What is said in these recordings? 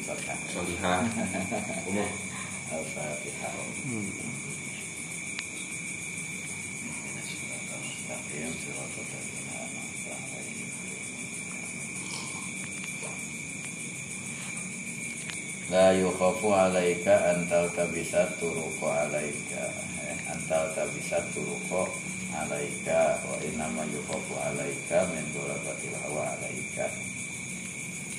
Solihah. Umum. Al-Fatihah. La yukhafu alaika antal tabisa turuko alaika antal tabisa turuko alaika wa inama yukhafu alaika min dulabatil hawa alaika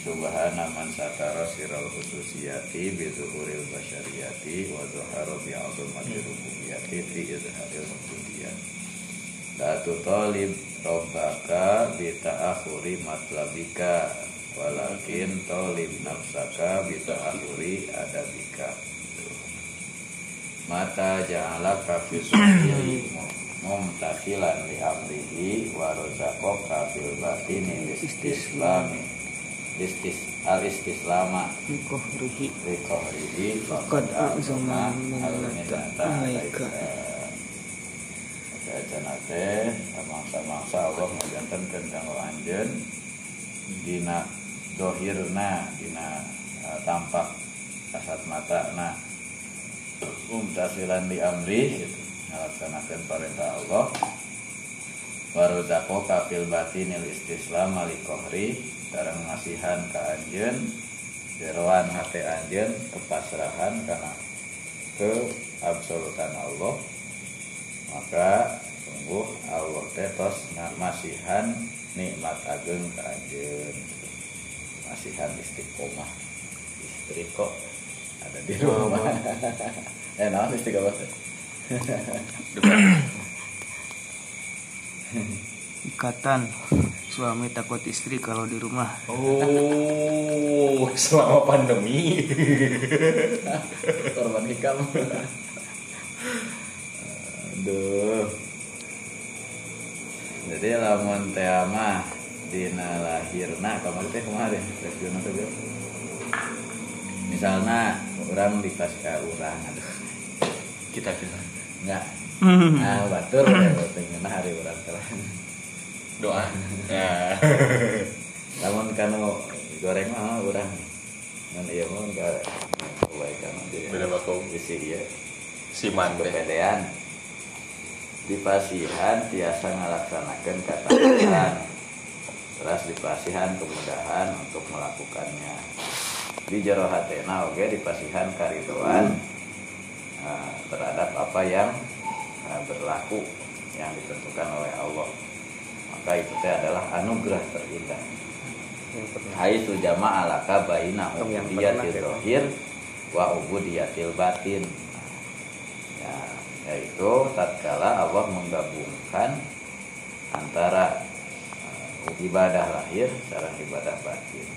Subhana man satara siral khususiyati bi zuhuril basyariyati wa zuhara bi azamati rububiyati fi izharil rububiyat La tutalib rabbaka bi matlabika walakin talib nafsaka bi ta'akhuri adabika. Mata ja'alaka fi sahiri mumtathilan li amrihi wa razaqaka fil batini istislami istis al istislama Bikohrihi Rikohrihi Faqad a'zama al minata minata alaika. Oke cenah teh mangsa-mangsa. Allah ngajanten kencang lanjeun dina dohirna dina eh, tampak kasat mata nah umtasilan di amri gitu. ngalaksanakeun perintah Allah. Waruzaqo kafil batinil istislam alikohri sareng ngasihan ka anjeun jeroan hate anjeun kepasrahan karena ke absolutan Allah. Maka sungguh Allah teh tos masihan nikmat ageng ka anjeun. Masihan istiqomah. Istiqo ada di rumah. Eh naon istiqomah? Ikatan Suami takut istri kalau di rumah. Oh, selama pandemi. korban hikam aduh. Jadi lamun teh mah dina lahirna kemarin teh kemarin reviewna teh misalnya orang dikasih ke orang aduh. Kita kita enggak. Nah batur ya hari orang telah doa. Ya. namun kanu goreng mah orang ngan iya mah enggak kebaikan Beda bakau. isi dia Si man teh. kepedean di pasihan tiasa ngalaksanakan katakan terus di pasihan kemudahan untuk melakukannya di jero hatena oke di pasihan karidoan eh, terhadap apa yang eh, berlaku yang ditentukan oleh Allah maka itu teh adalah anugerah terindah Hai itu jamaah alaka baina ubudiyatil ya. zahir wa ubudiyatil batin ya, yaitu tatkala Allah menggabungkan antara uh, ibadah lahir sareng ibadah batin.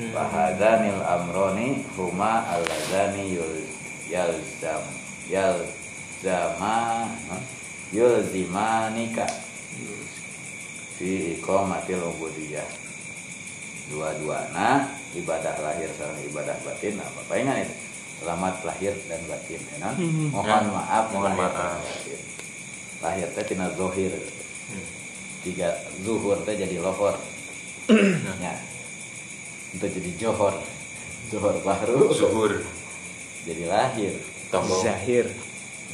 Hmm. Fahadzanil amroni huma alladzani yalzam yalzama yulzimanika fi iqamatil ubudiyah dua-duana ibadah lahir sama ibadah batin apa apa ingat itu selamat lahir dan batin ya, non? Hmm. mohon Ya, maaf mohon lahir maaf. batin. lahir teh tina zohir Hmm. tiga zuhur teh jadi lohor ya itu jadi johor johor baru Suhur. jadi lahir Tombol. Zahir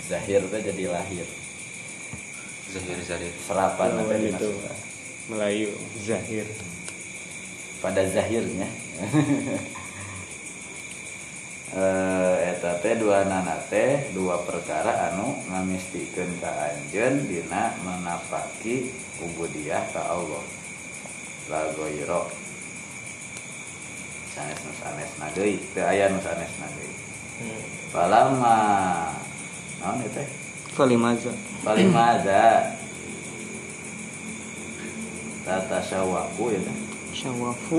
zahir teh jadi lahir Zahir Zahir. serapan Oh, itu. Melayu Zahir. Pada zahirnya. Eh eta teh dua nana teh dua perkara anu ngamistikeun ka anjeun dina menapaki ubudiyah ka Allah. La goiro sanes nu sanes deui teu aya nu sanes deui Hmm. palama naon ieu teh? Kalimaza paling maza tata syawaku ya teh Syawafu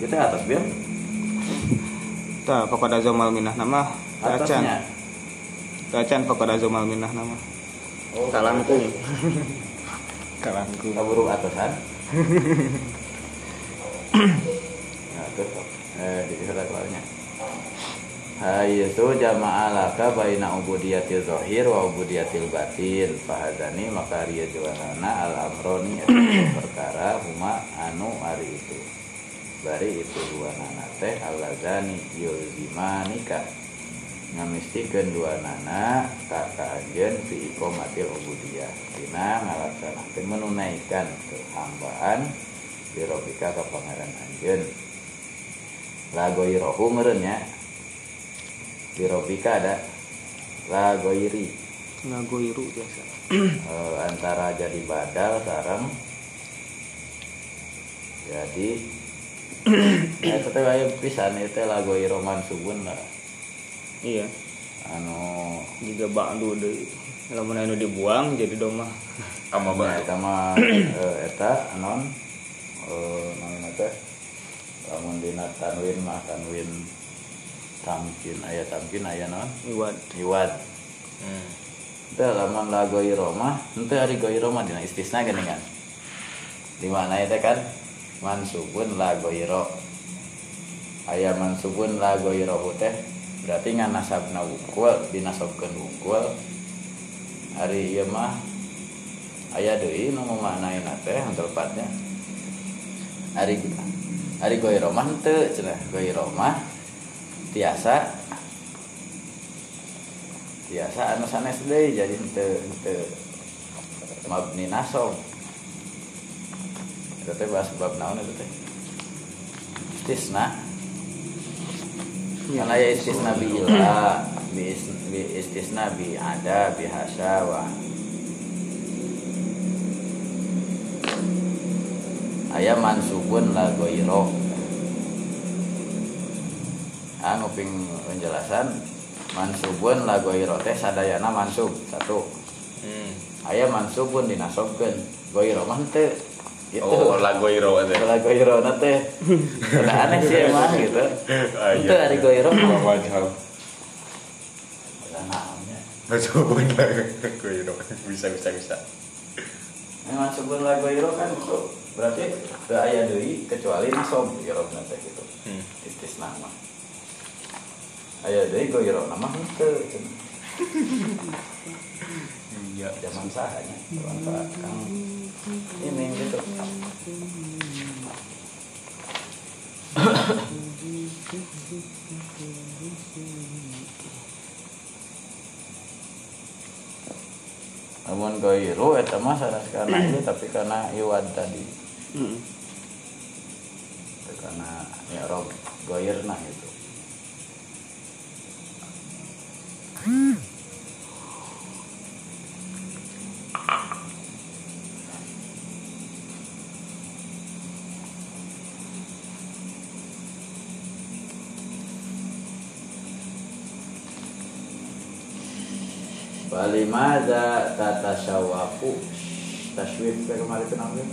teh atas bil Ta kepada Zomal Minah nama. Atasnya. Tacan kepada Zomal Minah nama. Oh Kalangkung Kalangkung kaburung atasan. Nah tuh eh di surat keluarnya itu jamaah laka baina ubudiyatil zahir wa ubudiyatil batin. Fahadani maka riya jualana al amroni perkara huma anu ari itu. Bari itu dua nana teh alazani yulzimanika. Ngamistikeun dua nana ka ka anjeun fi iqamatil ubudiyah. Dina ngalaksanakeun menunaikan kehambaan di robika ka pangeran anjeun lagoirohu meureun robika ada lagoiri. Ngagoiru biasa. Eh, antara jadi badal sarang. Jadi eh teh aya pisan teh lagu Iroman Subun lah. Iya. Anu. Juga bakdo deh lamun anu dibuang jadi domah Ama ya, ba. eta mah eh, eta non eh namanya teh lamun dina tanwin mah tanwin tamkin aya tamkin aya non iwat iwat Hmm. Itu lamun la goiro mah, itu hari goiro mah dina istisna gini kan. Di mana itu kan mansubun la goiro. Aya mansubun la goiro teh berarti ngan nasabna wukul dinasobkeun wukul. Hari ieu mah aya deui nu maknaina teh tepatnya. Hari hari goiro mah teu cenah goiro tiasa. Biasa anu sanes deui jadi henteu henteu mabni nasob itu teh bahas bab naon itu teh? Istisna. Karena ya istisna bi ila bi, is- bi istisna bi ada bi hasa wa. Aya mansubun la goiro nguping penjelasan mansubun la goiro teh sadayana mansub satu Hmm. aya mansubun dinasobkeun goiro mah teu gitu Oh, lagu iro teh. la goiro na teh Udah aneh sih emang gitu itu hari goiro mah Macam. Udah naonnya Maksudnya lagu iro. Bisa bisa bisa. Memang sebelum lagu iro kan itu berarti teu aya deui kecuali nasob iro teh gitu Hmm. istisna mah aya deui goiro nama henteu cenah. Iya. zaman sahanya sah kang ini gitu namun goiru eta mah sanes karena itu tapi karena iwad tadi Mm. Itu karena ya rob goirna itu Balimada tata syawaku taswif ke kemarin itu namanya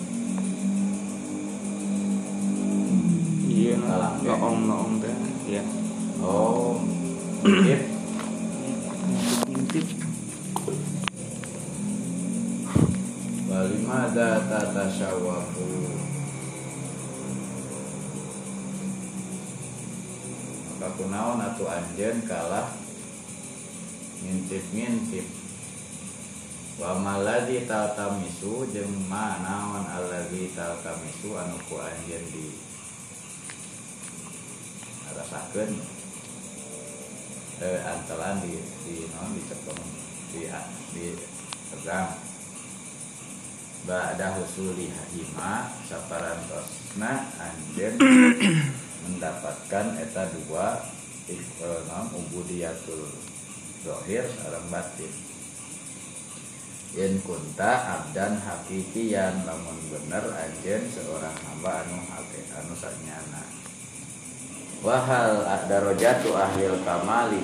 iya Salah. noong noong teh. Iya. Oh ngintip ngintip Balimada tata syawaku maka kunaon atu anjen kalah. Ngintip-ngintip wa maladi taltamisu jeung manaon alladzi taltamisu anu ku anjeun di rasakeun eh antelan di di naon di cepeng di di pegang ba'da husuli hima saparantosna anjeun mendapatkan eta dua ik- eh, naon ubudiyatul zahir sareng batin yen kunta abdan hakikian lamun bener anjeun seorang hamba anu hake anu sanyana wahal darajatu ahlil kamali.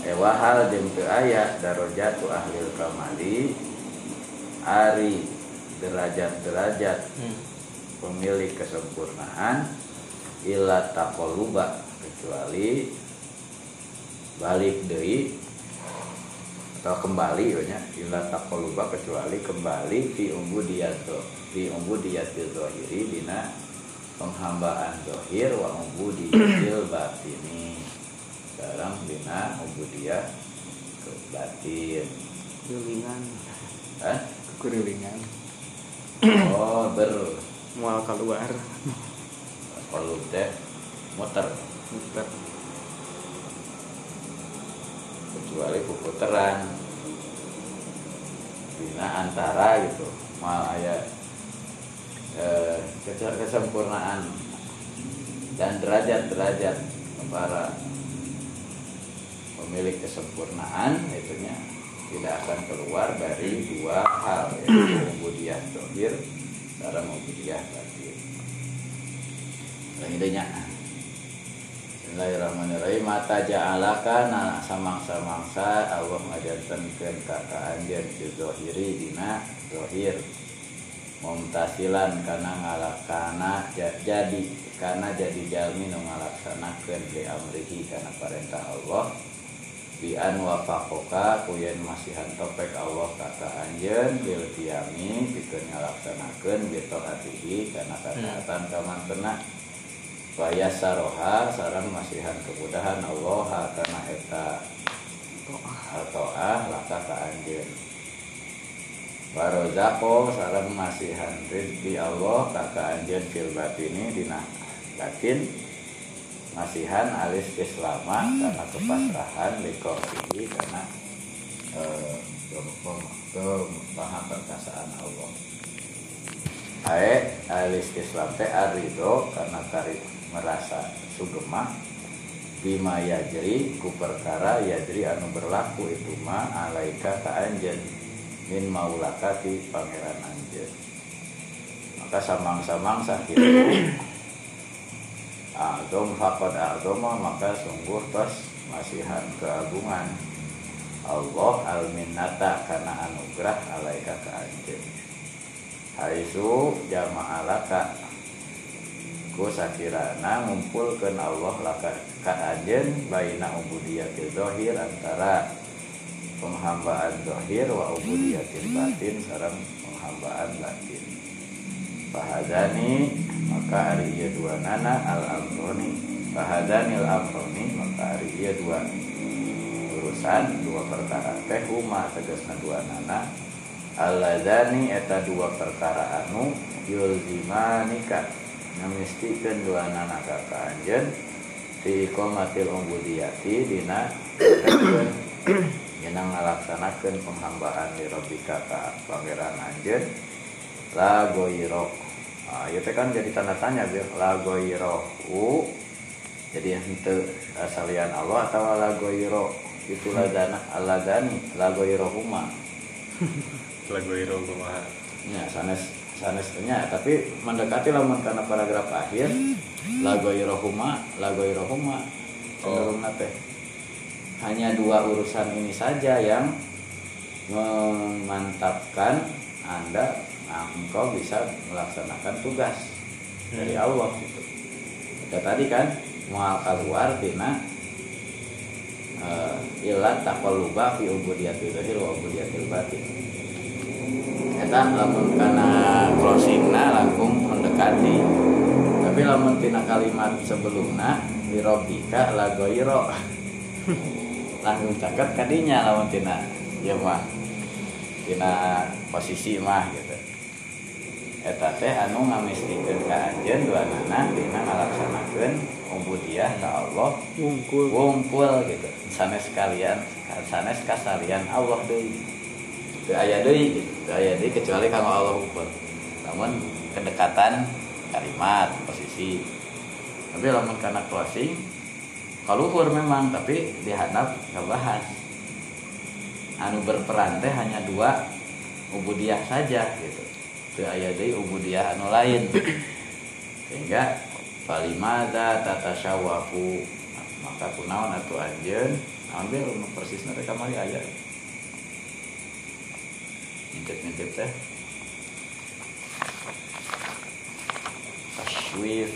Eh wahal jeung teu aya darajatu ahlil kamali. Ari derajat-derajat Hmm. pemilik kesempurnaan. Ila taqalluba kecuali balik deui atau kembali ya ila taqalluba kecuali kembali fi umbudiyato fi umbudiyatil zahiri dina penghambaan zahir wa umbudiyatil batini. Sekarang dina umbudiyah ke batin. Kurilingan Hah? Kurilingan oh ber. Mual keluar. Kolub teh muter. Muter kecuali puputeran. Dina antara gitu. Mal aya eh, kese- kesempurnaan. Dan derajat-derajat para pemilik kesempurnaan itunya tidak akan keluar dari dua hal yaitu ubudiyah dohir dalam ubudiyah batin. Nah, Bismillahirrahmanirrahim. Mata ja'alaka na samang-samangsa. Allah ngajantenkeun ka ka anjeun fi zahiri dina zahir mumtasilan kana ngalakana ja- jadi kana jadi jalmi nu ngalaksanakeun li amrihi kana perintah Allah. Bi an wafaqoka kuyen masihan topek Allah kata anjeun bil qiyami pikeun ngalaksanakeun bi taatihi kana kataatan kamantena Faya saroha sarang masihan kemudahan. Allah karena eta atau ah laka ka anjeun Barozako sarang masihan rizki Allah kaka anjeun fil batini dina batin masihan alis islama karena kepasrahan likofihi karena eh, perkasaan Allah. Ae alis Islam teh arido karena kari merasa sugema bima yajri ku perkara yajri anu berlaku itu ma alaika ka anjeun min maulaka ti pangeran anjeun maka samang-samang sakit Adom fakad adoma maka sungguh tos masihan keagungan. Allah al-minnata karena anugerah alaika ka anjeun Haisu jama'alaka ku sakirana ngumpulkeun Allah laka ka anjeun baina ubudiyatil zahir antara penghambaan zahir wa ubudiyatil batin sareng penghambaan batin. Fahadani maka hari iya dua nana al amroni Fahadani al amroni maka hari iya dua urusan dua perkara teh huma tegasna dua nana. Alladzani eta dua perkara anu yulzimanika ngamistikeun dua nana ka anjeun fi iqamatil ubudiyati dina dina ngalaksanakeun penghambaan di rabbika ka pangeran anjeun la goiro ah ieu teh kan jadi tanda tanya biar la goiro u jadi henteu asalian Allah atau la goiro itu ladana aladani la goiro huma. Lagu hero kumaha Ya, sanes sanes nya tapi mendekati lamun karena paragraf akhir lagu irohuma lagu irohuma cenderung teh hanya dua urusan ini saja yang memantapkan anda nah, engkau bisa melaksanakan tugas dari Allah gitu. Ya tadi kan mau keluar tina uh, ilat taqalluba fi ubudiyatil zahir wa ubudiyatil batin eta lamun kana closingna langkung mendekati. Tapi lamun tina kalimat sebelumna lirobika lagoiro langsung caket kadinya lamun tina ya mah. Tina posisi mah gitu. Eta teh anu ngamistikeun ka anjeun dua nana dina ngalaksanakeun ubudiyah ka Allah. Wungkul. ngumpul gitu. Sanes sekalian sanes kasalian Allah deui teu aya deui gitu teu aya deui kecuali kanggo Allah umpul namun kedekatan kalimat posisi. Tapi lamun kana closing kaluhur memang tapi dihanap ngebahas anu berperan teh hanya dua ubudiyah saja gitu. Teu aya deui ubudiyah anu lain. Sehingga falimada tatasyawafu. Maka kunaon atuh anjeun ambil persisna teh kamari aya ngintip-ngintip teh. Taswif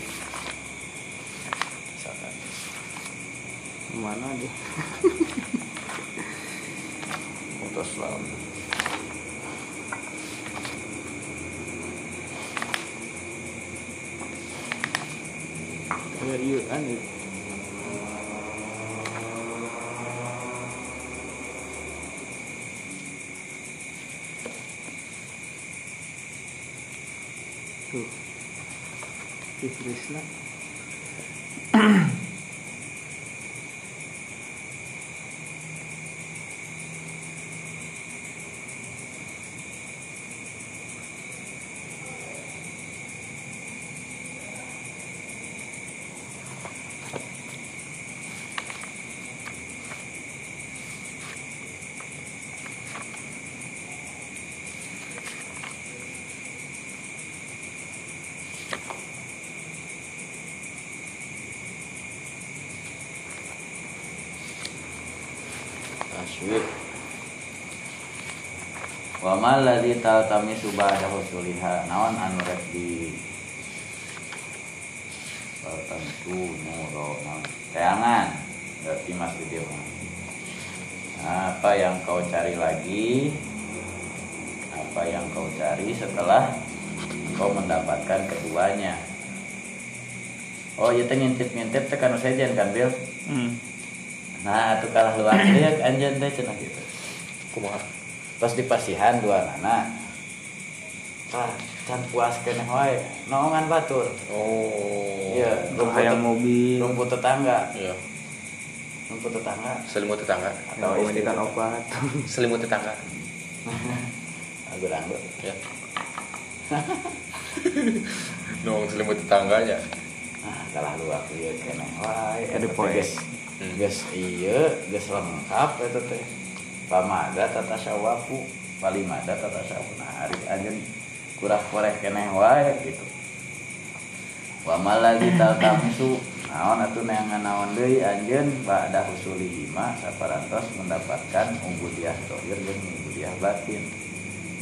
misalkan. Mana dia? putus laut Kayak ieu kan Nagtitris lang. Wa ma ladzi taltamisu ba'da husuliha. Naon anu rek di tertentu nuro teangan berarti mas dia apa yang kau cari lagi? Apa yang kau cari setelah kau mendapatkan keduanya? Oh ya teh ngintip-ngintip teh kanu sejen kan Hmm. nah itu kalah luar anjeun teh cenah gitu. Kumaha terus dipasihan dua anak ah can puas kene wae. Naongan batur oh iya rumput, Hayang mobil. rumput tetangga. Iya. Rumput tetangga. Selimut tetangga. Atau Yang istri. memberikan obat. selimut tetangga. Aku ranggut ya Nong selimut tetangganya. Nah kalah lu aku ya kene wae. Ada eta teh poe. geus Hmm. geus ieu geus lengkap eta teh pamaga tata sawapu palimada tata sawapu nah ari anjeun kurang korek keneh wae gitu. Wa malagi taltamsu naon atuh neangan naon deui anjeun? Ba'da husuli hima saparantos mendapatkan ubudiah dohir jeung ubudiah batin.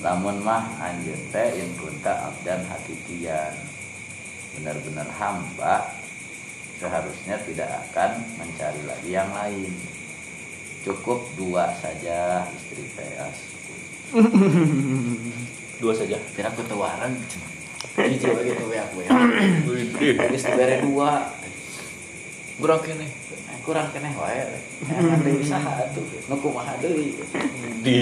Lamun mah anjeun teh in kunta abdan hakikian. Benar-benar hamba seharusnya tidak akan mencari lagi yang lain cukup dua saja istri teh dua saja. Kira ketuaran hiji begitu ya aku ya. Geus dibere dua. Kurang kene. Kurang keneh wae. Deui saha atuh nu kumaha deui di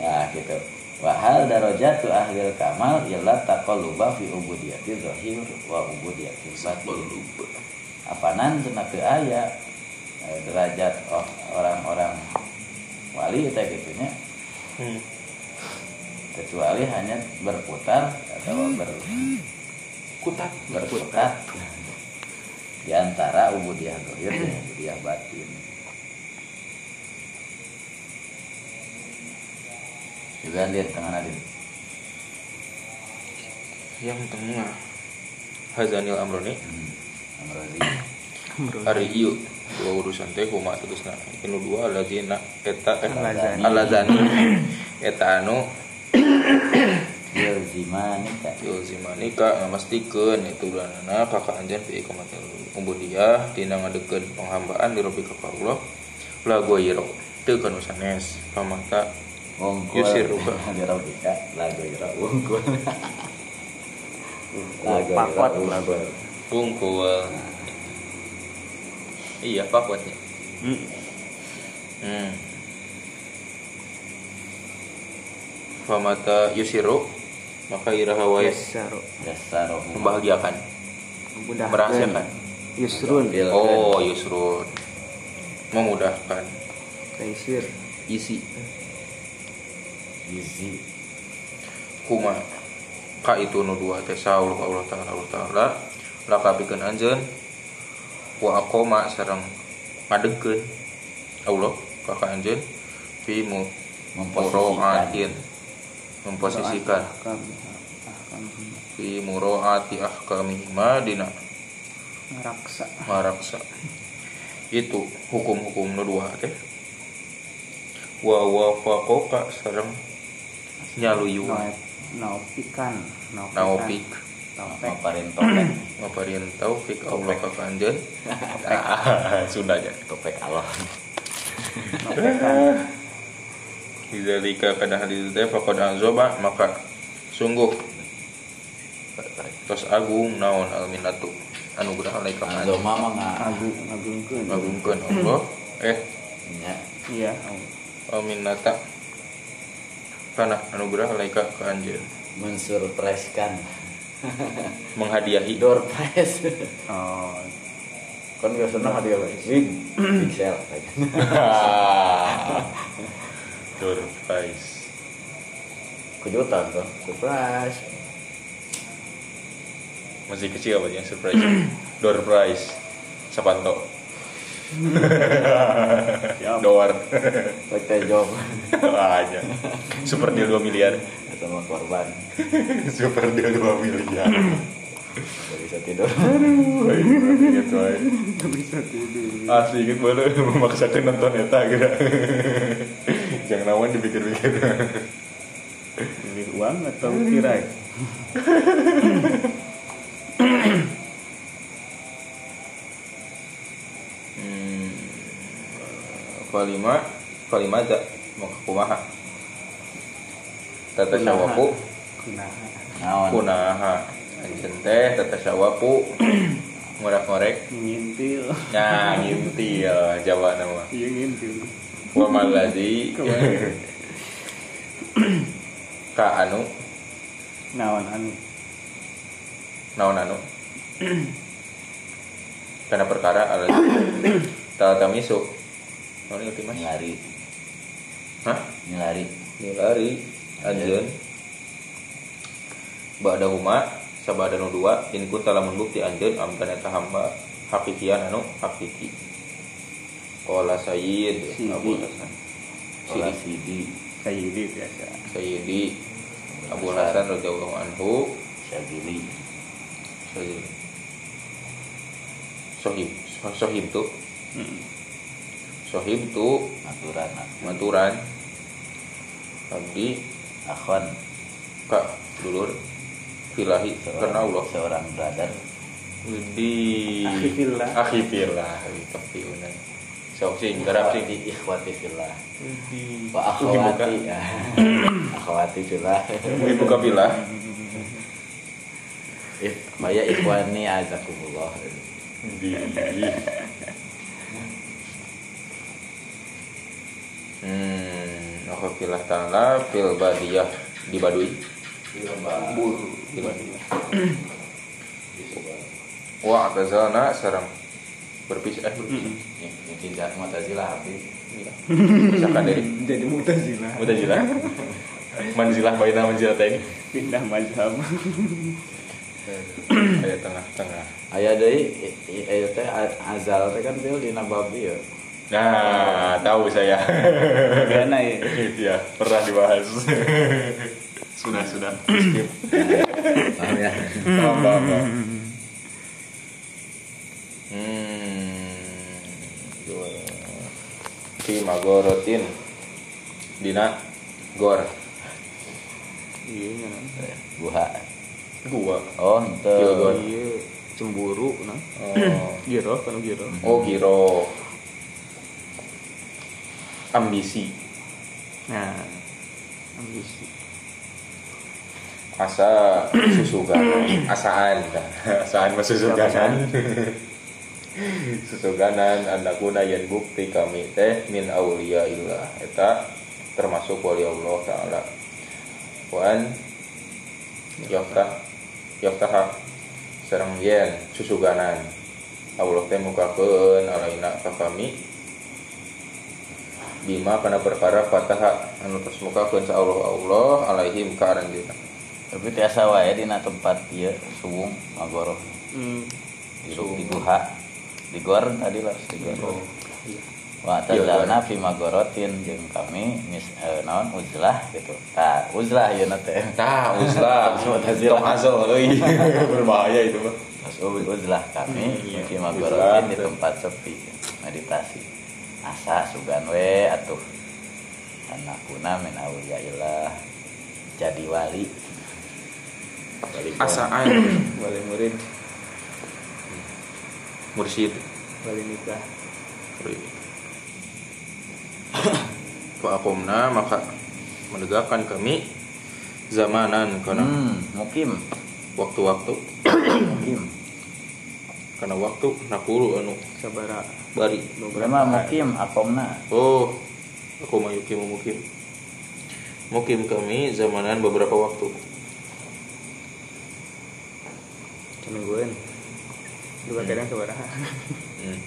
nah gitu. Wahal darajatu ahlil kamal ialah taqalluba fi ubudiyati zahir wa ubudiyati batin. Apanan cenah teu aya eh, derajat. Oh, orang-orang wali eta gitu nya. Hmm. kecuali hanya berputar atau ber kutat. berputar. Di antara ubudiyah zahir dan ubudiyah batin. Juga di tengah nadin. yang tengah. Hazanil Amroni. Hmm. Hari ieu dua urusan teh huma terusna inu dua lazina eta eh Alazani. eta anu? Yulzimanika. Yulzimanika ngamastikeun itu danana kakak anjeun fi ikomatil ubudiyah dina ngadekeun penghambaan di robi ka Allah. La goyiro teu kanu sanes pamata Wongkul Yusir. Rupa. Dirobika Lagu ira wongkul lagu. bungkul iya pakwatnya Hmm. hmm. pamata yusiru maka iraha wae Yasaro. Yasarohu membahagiakan. Mudahkan. merahasiakan. Yusrun. Oh yusrun memudahkan. Taisir. isi. Gizi kuma. Ka itu nu dua teh saul ka Allah taala Allah taala. Lakabikeun anjeun wa aqoma sareng ngadegkeun. Allah ka ka anjeun fi mu Memposisikan memposisikan. Fi muraati ahkamihima dina. Raksa. maraksa itu hukum-hukum nu dua teh. Wa wafaqoka sareng nyaluyu. Naopikan. naopik Naopek. Maparin topek ngaparin taufik Allah ka kanjeun Sundanya Topek Allah. Naopekan. Lidzalika kana hadis teh faqad anzoba maka sungguh tos agung naon alminatu anugerah alaika man Ando mama Agung. Agungkeun. agungkeun Allah. Eh. Nya. Iya. alminata kana anugerah alaika ka anjeun mensurpreskan menghadiahi. Door prize. Oh. kan biasanya hadiah big big sale. Surprise kejutan tuh. Surprise. Masih kecil apa yang surprise? Door prize. Sapanto door. Like teh job. Aja super deal 2 miliar mau korban super deal 2 miliar Gak bisa tidur Aduh, wae. Nggak bisa tidur. Asli inget boleh memaksakan nonton eta gitu. Jangan nawan dipikir-pikir. Pilih uang atau tirai? Hmm, kalima kalima za mau kumaha tata syawapu Kunaha. Naon? Kunaha. Anjeun teh tata syawapu ngorek-ngorek. Ngintil. nya ngintil. Jawa nama. Iya ngintil. wa malazi. Kemarin. ka anu? Naon anu. naon anu? Karena perkara ala tata tamisu naon ieu teh mas? Nyilari hah? Nyilari nilari anjeun ba'da huma sabada nu dua in kunta lamun bukti anjeun amdan eta hamba hakikian anu hakiki qala sayyid. Abu Hasan. Sidi Sayyidi biasa. Sayyidi. Abu Hasan radhiyallahu anhu. Syagili Sayyid Sohib. Sohib tu? Mm. Sohib tu? Maturan. Maturan. Abdi Akhon ka dulur. Filahi karena Allah Seorang brother. Di Akhi fillah. akhi fillah tapi una sok sing garap sing Ikhwati Ikhwati fillah. Di Wa akhwati ya. Akhwati fillah. Fillah. If Maya ikhwani azakumullah. Di hmm akhi fillah taala fil badiyah di Baduy di Baduy wa atazalna sarang berpisah eh berpisah Mm. Ini tidak Mu'tazilah habis Iya. Misalkan dari Jadi mutazilah. Mutazilah Manzilah baina manzilatain Pindah mazhab. Kayak tengah-tengah Aya deui i- i- aya teh a- azal teh kan teu dina babi ya. Nah, tahu saya Gana ya. Ya, pernah dibahas Sudah, sudah Skip Paham ya? Paham, paham, paham. Hmm dua. Fi magorotin Dina Gor Iya. Buha. Gua Oh, Iya. Gor. Iya cemburu nah. Oh, Giro kan giro. oh giro Ambisi. Nah. Ambisi. asa susuganan asaan. Asaan mah susuganan. Susuganan anakuna yen bukti kami teh min aulia illah eta termasuk wali Allah taala. Wan yaftah yaftah sareng yen susuganan. Allah teh mukakeun alaina ka kami bima kana perkara fataha anu tos mukakeun sa Allah Allah alaihim ka aranjeunna Tapi tiasa wae dina tempat ieu suwung magoro. Hmm. Hidup di guha. Di gor tadi lah di gor. Wa Iya, tazalna fi magorotin jeung kami mis eh, naon uzlah gitu. Tah, uzlah ieu na teh. Tah, uzlah, tong azal euy. Berbahaya itu mah. Terus uzlah kami Iya. fi magorotin di tempat sepi meditasi. Asa sugan we atuh anakuna min auliyaillah jadi wali wali. Asaan Wali murid, mursyid. wali nikah. Fa'akumna maka menegakkan kami zamanan karena Hmm, mukim, waktu-waktu mukim. karena waktu nakulu anu Sabara. Bari. Berapa mukim akomna? Oh, aku mau yukim mukim. Mukim kami zamanan beberapa waktu. Semingguan. Dua kadang sabara. Hmm.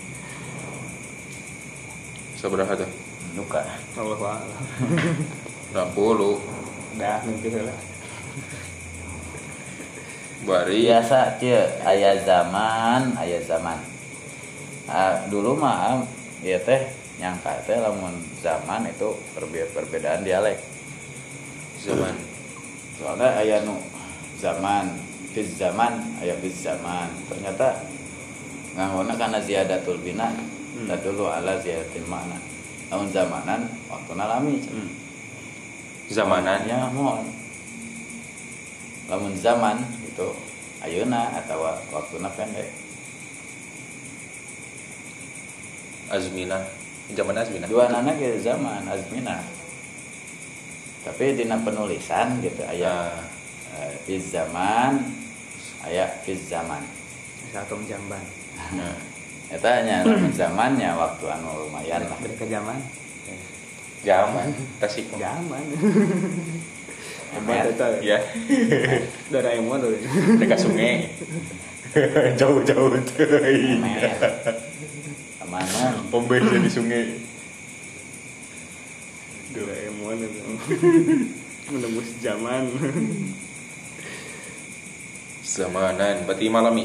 Sabaraha teh? Duka. Allah wa'ala. 60 Dah mimpi lah. bari Biasa cie, aya zaman, aya zaman. Ah, dulu mah ya teh nyangka teh lamun zaman itu perbe- perbedaan dialek. zaman. Soalnya aya nu zaman fiz zaman aya fiz zaman ternyata ngangona karena ziyadatul bina Hmm. tadulu ala ziyadatil makna namun zamanan waktu nalami Hmm. Zamanan ya mohon lamun zaman itu ayeuna atau waktuna pendek azmina zaman azmina. dua nana ke zaman azmina tapi dina penulisan gitu aya Ya. eh, fiz zaman aya fiz zaman Satu jamban. Nah, Eta nya lamun zamannya waktu anu lumayan lah. Ke zaman. zaman tasik. Zaman. Emang itu Ya, Doraemon dekat sungai. Jauh-jauh. Ke mana? Pembersih di sungai. Doraemon itu. Menembus zaman. Zamanan, berarti malami.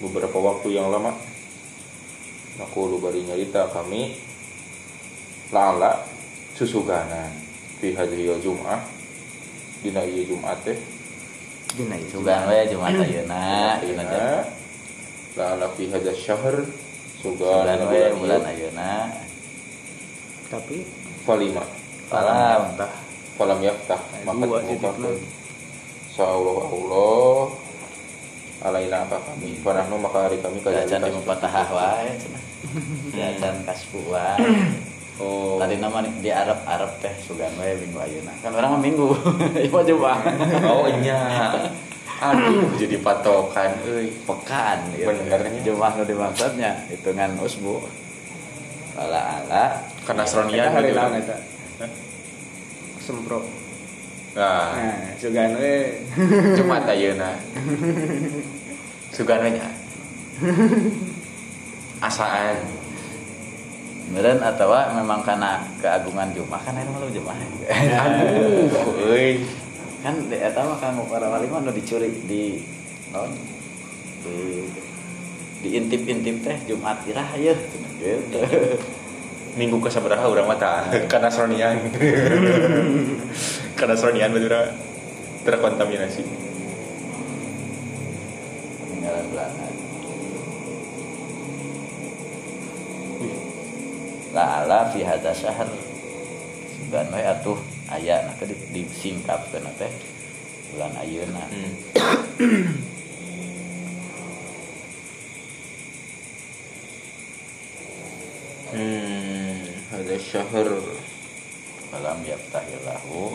Beberapa waktu yang lama aku lu bari nyarita kami lala susuganan fi hadhihi jum'ah dina ieu Jumat teh Dina itu. Sugan we Jumat ayeuna, dina lala fi hadha syahr Sugan bulan bulan ayeuna. Tapi falima Falam. Entah. falam yaftah maka titik Sa'allah Allah alaina ka kami panahnu maka hari kami Jajan di kadalika mupatahah wae cenah. Jajan kasbu wae. oh Tadi nama di Arab Arab teh sugan we minggu ayeuna. Kan orang mah minggu. Ieu coba. oh nya aduh jadi patokan euy Pekan gitu. Benernya. Jumlah nu dimaksudnya hitungan usbu. Ala ala karena Eta seronian hari lawan eta. Sempro. nah Nah, sugan we. Jumat ayeuna sugan we asaan Meren atau memang karena keagungan Jumat kan ayeuna malu Jumat. aduh kan di eta mah kan para wali mah dicuri di naon di diintip-intip teh Jumat irah ya gitu. minggu ke sabaraha urang mah tah karena seronian karena seronian urang terkontaminasi Peninggalan Belanda. La ala fi hadza syahr. We atuh aya nah teh di- disingkapkeun teh. Bulan ayeuna. hmm. Hmm, ada syahr. Falam yaftahillahu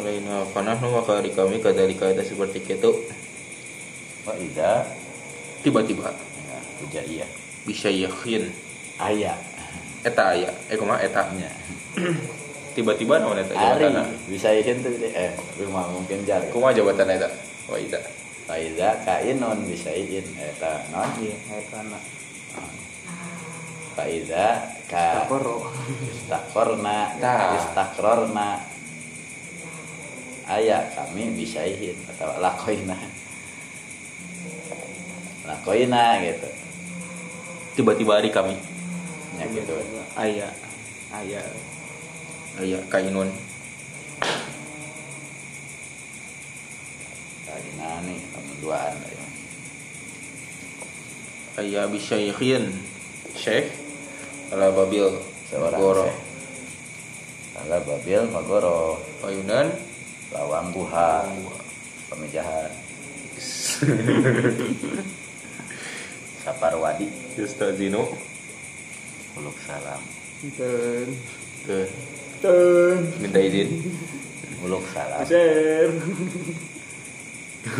alaina panahnu maka hari kami kadalika ada seperti itu wa idza? Tiba-tiba. Ya hujaiyah bisa yakin aya. Eta aya. Eh kumaha eta. Nya. tiba-tiba naon eta Ari jawabanna bisa ieu teh eh rumah mungkin jar. kumaha jawatan eta wa ida Fa idza kainun bisa iin eta non? Iya, eta na. Fa idza ka istakorna istakrorna aya kami bisaihin atau lakoina. Lakoina gitu. Tiba-tiba hari kami. Ya gitu. Aya. Aya. Aya kainun kaina nih kamu duaan ya. aya bisa yakin syekh? Ala babil seorang goro. Ala babil magoro. Payunan lawang buha pemijahan Saparwadi Yustazinu Uluk salam. Ten. Tuh, minta izin. Uluk salam. Share.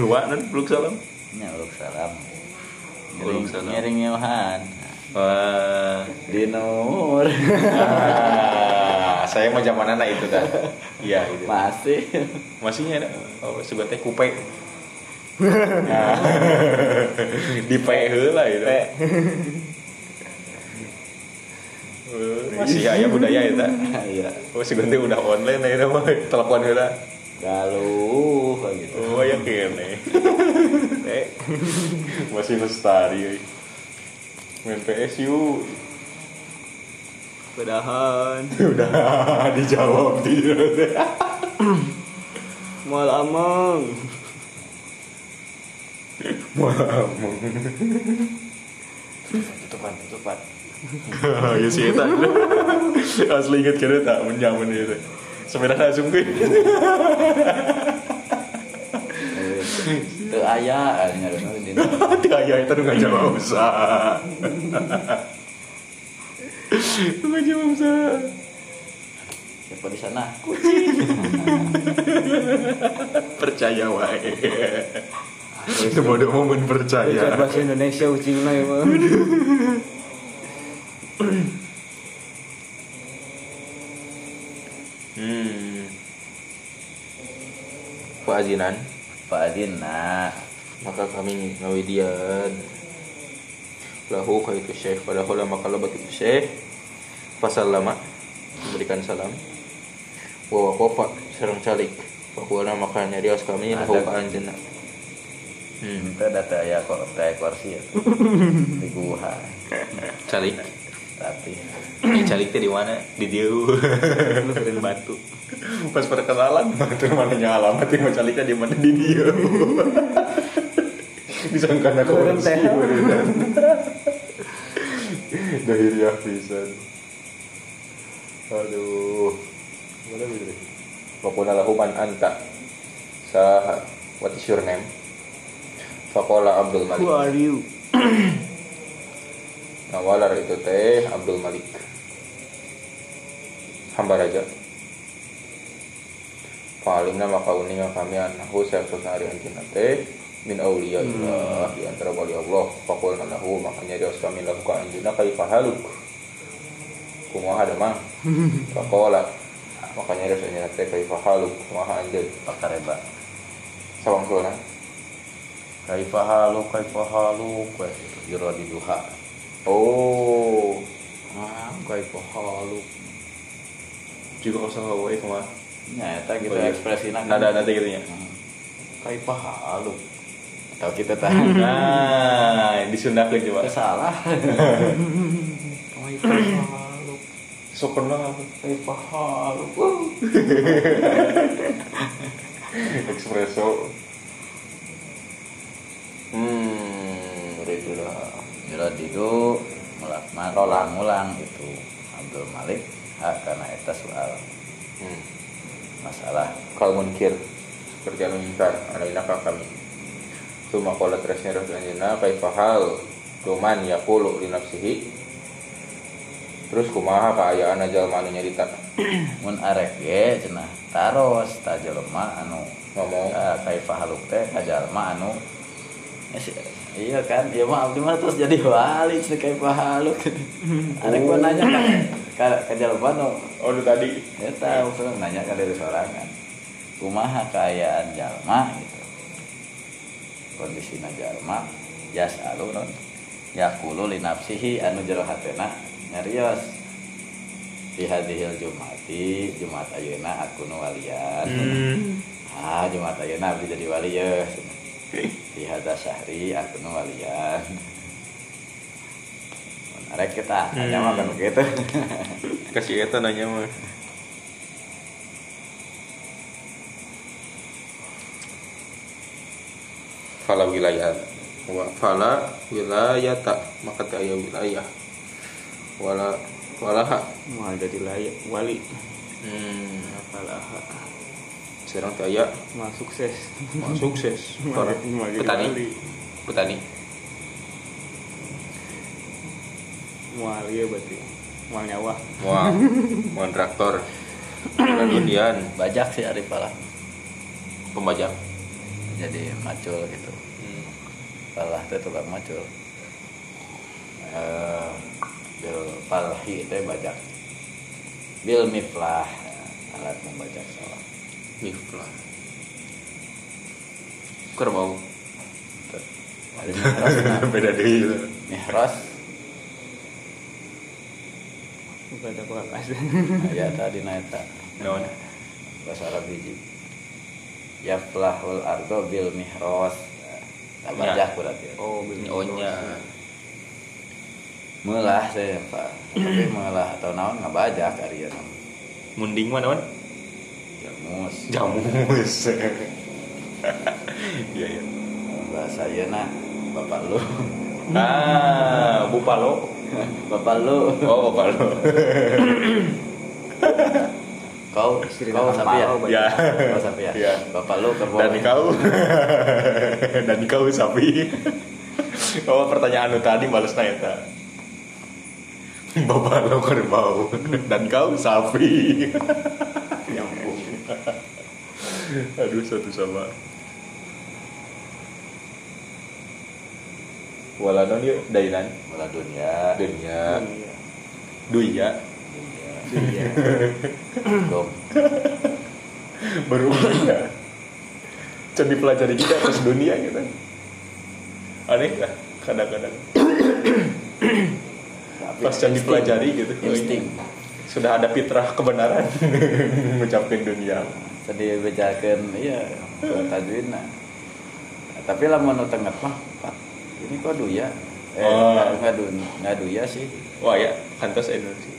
Wa nan peluk salam. Ini uluk salam. Uluk salam. Ngiring nyohan Wah. Di nomor Ah, saya mau zaman anak itu dah. Iya itu Masih. Masihnya ada oh teh kupe. Nah, di pe heula gitu. Pe. Eh, masih aya budaya eta Iya. Oh teh udah online ya mah telepon heula Galuh gitu. Oh ya kene. Pe masih lestari main PS yuk. Pedahan. udah dijawab tidak Mal amang. Mamung. tutupan tutupan ya sih eta. Asli inget kira tak menyamun itu. Sebenarnya langsung ke. Teu aya nyareuna di dina. Tidak ya itu nggak jawab usah. Nggak jawab usah. Siapa di sana? Percaya wae. Itu bodoh momen percaya. bahasa Indonesia ucing lah ya Hmm. Keazinan Pak Adina maka kami ngawidian lahu kaitu syekh pada hula maka lebat itu syekh fasallama memberikan salam wa waqafa sareng calik Pakuana maka nyarios kami lahu Ada. ka anjeunna hmm. Itu data ya kok teh kursi ya. Di guha. calik Tapi teh di mana? Di dieu lu keren batu. Pas perkenalan itu mana alamat yang mau caliknya di mana? Di dia disangka aku Keren teh. dahiriah pisan. Aduh. Mana bisa Fakuna lahu man anta. Saha. What is your name? Fakola Abdul Malik. Who are you Nawalar itu teh Abdul Malik. Hamba raja. Paling nama kauninga kami anahu Syekh hari anjina teh Min awliya ilah Di antara wali Allah Fakul lahu Makanya dia kami lahu ka anjina Kaifahaluk Kumaha ada mang? Fakola Makanya dia anjina teh Kaifahaluk Kumaha anjin pakareba. Sawang kulna Kaifa halu kaifa halu kue jero di duha. Oh Ah, kaifa halu. Juga usah wae kumaha Nya eta gitu Oh, iya. ekspresina Nada nada gitu ya Kaifa halu. Atau kita tahan. Nah, disundakeun coba. salah. Kaifa halu. Sok kenal apa? Kaifa halu. Espresso. Hmm, itu lah. Jero didu melakman ulang-ulang itu. Abdul Malik hak karena eta soal Hmm. masalah. Kal munkir seperti anu ingkar alaina ka kami. Tuma qala tresnya rasulana kaifa hal cuman yaqulu li nafsihi. Terus kumaha kaayaan jalma anu nyarita? Mun arek ge cenah taros ta jelema anu ngomong. ya, kaifa haluk teh ka jalma anu. Ya, iya kan iya mah abdi mah terus jadi wali cenah kaifa haluk arek gua nanya kan? Ka ka jalma nu Oh lu tadi. Eta usul nanya ka dari sorangan kumaha kaayaan jalma? Gitu. Kondisina jalma jas alu non. Yakulu li nafsihi anu jero hatena nyarios. Di hadhil jumati jumat ayeuna aku nu walian ah jumat ayeuna abdi jadi wali ya di hadza syahri aku walian. Mun arek kita hanya kan gitu kasih eta nanya mah. Fala wilayah. Wa fala wilayata. Maka teu aya wilayah. Wala walaha. Mau jadi layak wali. Hmm. Apalah sekarang teu aya mau sukses. Mau sukses petani. petani. Mau ya berarti. Mau nyawa. Wah mau traktor. Kemudian bajak sih Arif Palah pembajak. Jadi macul gitu. Hmm. Palah teh tukang macul. Eh bil palhi teh bajak. Bil miflah alat membajak sawah miflah mihras nah. beda deh gitu. Mihras bukan ada bakas aya tadi naeta. Naon bahasa Arab hiji yaflahul ardo bil mihras Nah, bajak berarti. Oh beli ohnya melah saya pak. Tapi melah atau naon ngabajak ari ya munding mana naon jamus. Jamus. Iya iya. Bahasa yeuna bapak lu. Ah bupalo bapak lu. Oh bupalo kau Istri kau sapi ya ya. Kau sapi ya. Bapak lu kerbau dan kau. Dan kau sapi. Oh pertanyaan lu tadi balas nanya tak bapak lo kerbau dan kau sapi aduh satu sama. Waladon yuk dainan. Wala dunia dunia duya. Dunia Iya. dom. Berubah ya Can dipelajari juga atas dunia gitu. Aneh lah kadang-kadang. Pas insting. dipelajari gitu. Insting. Sudah ada fitrah kebenaran. Mengucapkan dunia sedih bejakeun iya tajwidna Nah, tapi lamun nu tengah mah Pak, ini kok duya? Eh Oh. nggak du nggak duya sih. Wah ya kantos Indonesia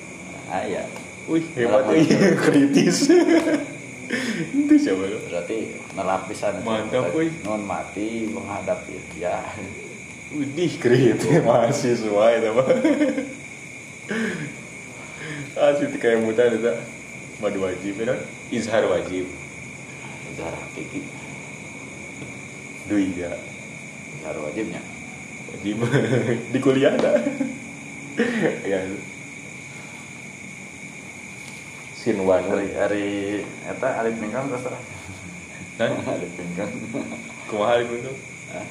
ah ya wih hebat Malah wih kritis. Itu siapa lo berarti nelapisan Mantap, wih. non mati menghadapi ya. Widih kritis mahasiswa itu mah asli kayak mutan itu. Madu wajib ya kan? izhar wajib Zahar hakiki duya Zahar wajibnya wajib di kuliah ada. Ya. Sinwan hari hari eta alif pinggang terserah Hah? alif pinggang kumaha itu Hah?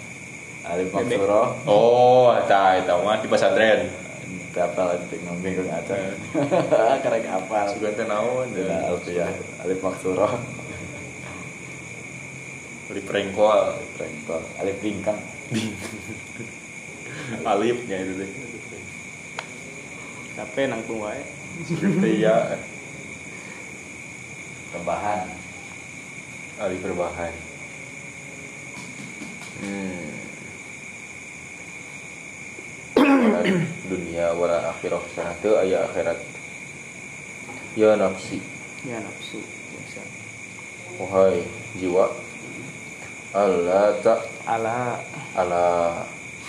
alif maksuro oh eta eta mah di pesantren Kapal pinggang pinggang aja karek apal. Sugan teh naon Nah, alfiah alif maksuro di prengkol Rengkol, alif pinggang alifnya itu teh. Capek nangtung wae. seperti ya. Rebahan alif berbahan hmm. wala dunia wala akhirah sana teu aya akhirat. Ya nafsi. Ya nafsu. Biasa. wahai jiwa Allah tak Ala. Ala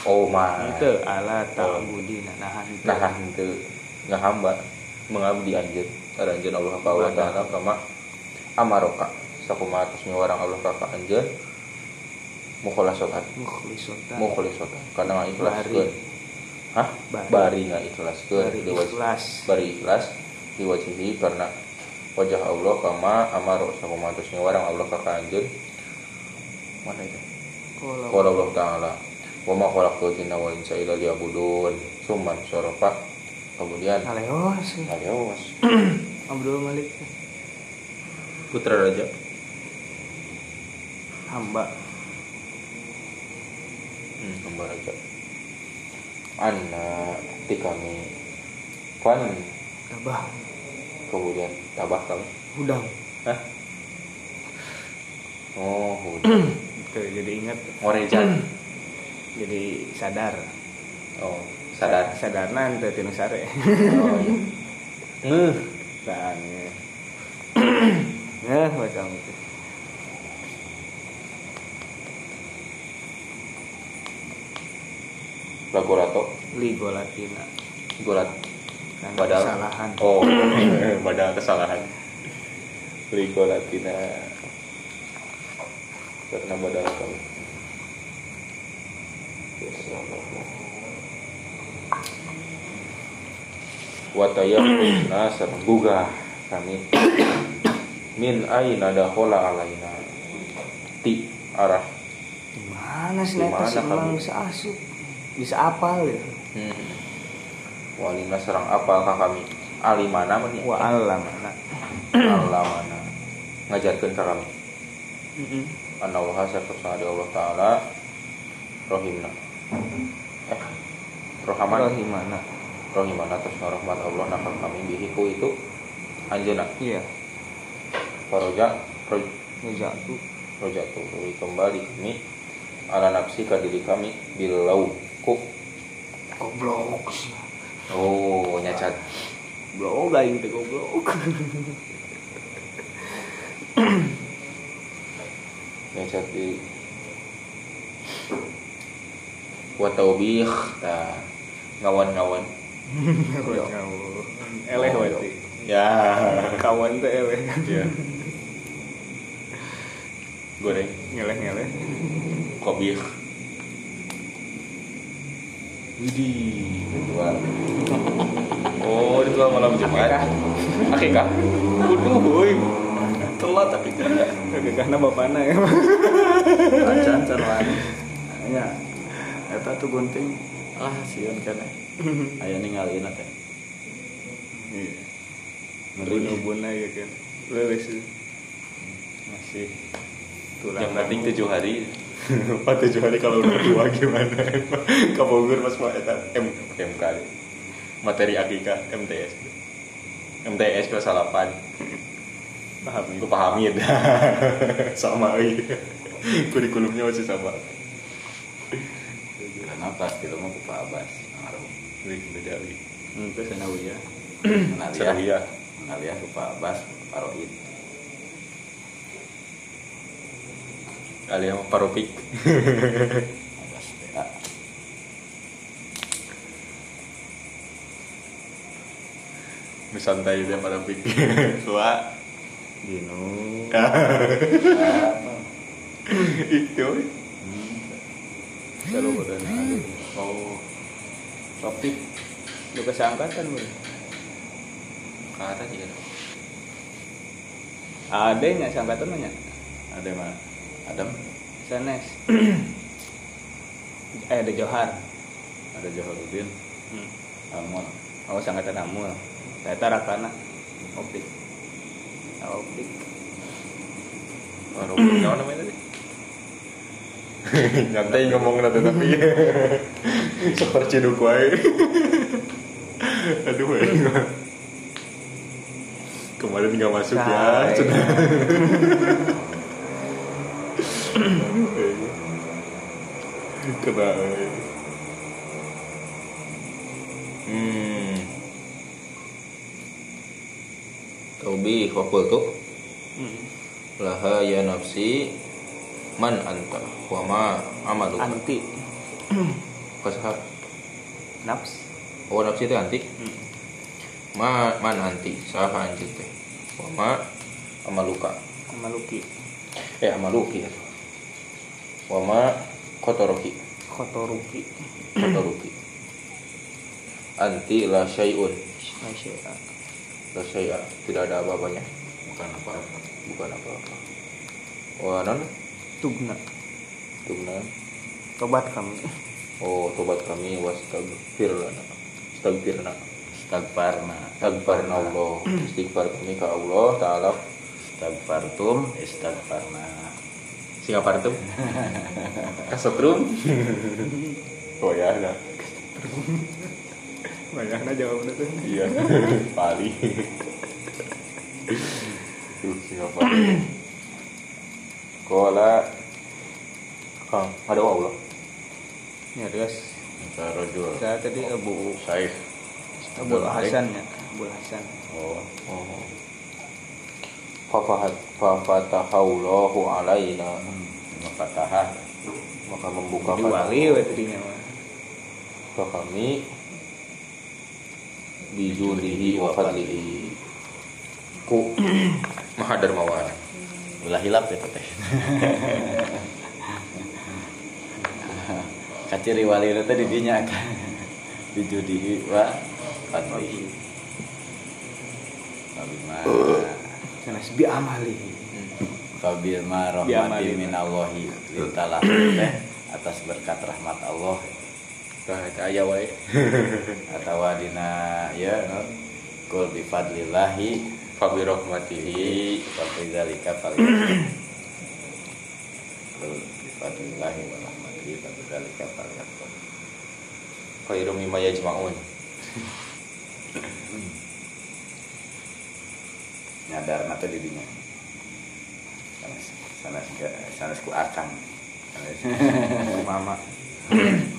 oma. Itu ala ta'budina nahan itu. nah itu ngahamba mengabdi anjeun ada anjeun Allah ka Allah taala kama amaroka. Sakuma atas orang Allah ka ka anjeun mukhlasotan mukhlisotan. mukhlisotan karena ikhlaskeun Bari. hah? Bari. bari ngaikhlaskeun Bari di wajh ikhlas. bari ikhlas diwajihi karena wajah Allah kama amaro sakuma atas orang Allah ka ka anjeun mana itu? Kalau Qala Allah Ta'ala Wa ma khalaqtul jinna wal insa illa liya'budun. Summan syarafa Kemudian Aleos. Aliawas Abdul Malik. Putra Raja. Hamba. Hmm, Hamba Raja. Anna Ti kami Fan tabah. Kemudian Tabah kami hudang. Hah? Oh udah Itu jadi ingat Ngorejan jadi sadar. Oh Sadar Sadarna teu tinu sare. Oh Ngeh Dan Ngeh macam itu. Ligo Latina. Golat Karena Padahal kesalahan. Oh Padahal kesalahan Ligo Latina Karena badal kami Wataya Kuna sareng gugah kami. Min aina dakhola alaina? Ti arah. Sih mana sih emang? kamu? bisa asup? Bisa apal ya? hmm. Walina serang apakah kami? Alimana mana Wa alam anak. Alamana Ngajarkan kami. Anna Allah satu di Allah Ta'ala Rohimna Eh Rohimana. Rohimana atas rahmat Allah nakal kami bihiku itu Anjena Iya. Paroja Roj, Ngejatuh. Roja tuh kembali kami Ala nafsi ke diri kami Bilau ku Goblok. Oh nyacat Goblok aing teh goblok. Nyacat di wa taubih nah ngawan-ngawan. Eleh berarti. ya Kawan teh eleh. ya goreng Ngeleh-ngeleh. kobih Widih, ritual. Oh, ritual malam Jumat. Akikah. Waduh, boy. Telat akikah. Karena bapana ya. Can wani. Ya. Eta tuh gunting. Ah, sieun kene. Aya ningalin teh. Iya. Ngeri. Ubun ya kan. Leles sih. Masih tulang. Yang penting tujuh hari. Pak tujuh hari kalau udah tua gimana? Kabogor mas Pak eta M MK. Materi akikah MTS. MTS kelas 8 paham Gue pahami ya Sama iya Kurikulumnya masih sama Karena pasti lu mau ke Pak Abbas. Ngaruh. Wih, beda wih Itu sanawiyah. Menaliah. Serahiyah Menaliah ke Pak Abbas, Pak Rohid. Alias paropik. Santai dia paropik Tua Gino. Itu Kalau udah. Oh Topik. Lu kesangkatan bro. Kata sih Ada nggak sangkatan banyak? Ada mana? Adam, Sanes. eh ada Johar. ada Joharudin, Hmm. Amon. Oh sangkatan Amul. Saya Rakana. Opik. Opik. Paropik Apa namanya tadi? Nyantai ngomong nanti tapi Seperti ciduk wae Aduh wae Kemarin gak masuk ya Hai. Cenah. Kena wae. Hmm Taubi wakul tuh Hmm. laha ya nafsi man anta wa ma amaluka Anti. Pasal Naps. oh nafsi itu anti Hmm. ma man anti saha anjing teh wa ma amaluka Maluki. eh amaluki ya wa ma kotoroki Kotoruki. kotoroki anti la syai'un la syai'a tidak ada apa-apanya Bukan apa-apa. bukan apa-apa wa non Tugna. tugna Tobat kami. oh tobat kami wastagfir lana astagfirna Stagfarna. Astagfarna Allah Istighfar kami ke Allah Ta'ala Stagfartum, istagfarna. Singapartum Kasotrum Oh ya nah. Banyaknya jawabnya tuh. Iya Pali Tuh Singapartum Kola Kang Ada Allah Ya guys. Sarojul. Saya tadi Abu Saif. Abu Hasan ya. Abu Hasan. Oh. Oh Fafahat Fafatahaulahu alaina Fatahah. Maka membuka wali we tadinya mah. ke kami bijudihi wa fadlihi ku maha dermawan Ulah hilap ya teh. Kaciri wali itu tadi dinya kan. Bijudihi wa fadlihi. Fabima Sanes bi amali. Fabima Bi rahmati minallahi lintalah teh atas berkat rahmat Allah aya wae atau dina ya no, kul bi fadlillahi fabi rahmatihi. Seperti zalika fal. Kul bifadlillahi wa rahmatihi Seperti zalika fal. Khairu mimma yajma'un. Nyadar nate di dinya Sanes Sanes Sanes ku akang Sanes Mama.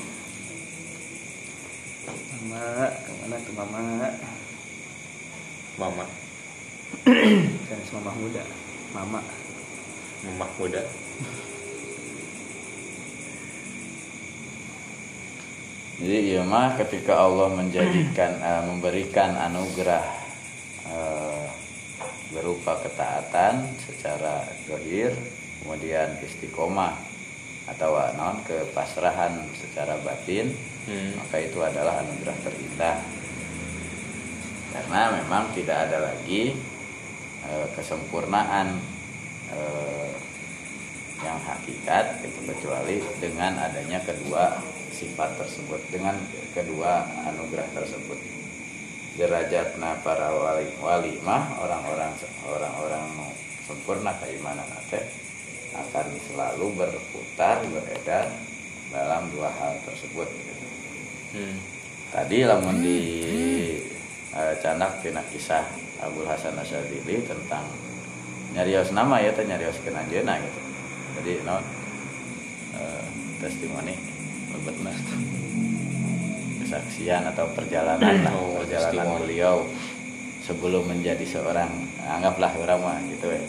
Mama, ke mana tuh mama? mama Sanes mama muda. Mama. mamah muda Jadi iya mah ketika Allah menjadikan eh, memberikan anugerah eh, berupa ketaatan secara zahir, kemudian istiqomah atau non kepasrahan secara batin, Hmm. maka itu adalah anugerah terindah. Karena memang tidak ada lagi eh, kesempurnaan eh, yang hakikat itu kecuali dengan adanya kedua sifat tersebut dengan kedua anugerah tersebut derajatna para wali mah orang-orang orang-orang sempurna keimanan akan selalu berputar beredar dalam dua hal tersebut gitu. Hmm. tadi lamun di eh, canak tina kisah Abdul Hasan Asyadili tentang nyarios nama ya teh nyarios kenanjeuna gitu jadi no eh, testimoni lebetna kesaksian atau perjalanan lah Oh, perjalanan testimoni. beliau sebelum menjadi seorang anggaplah orang mah gitu ya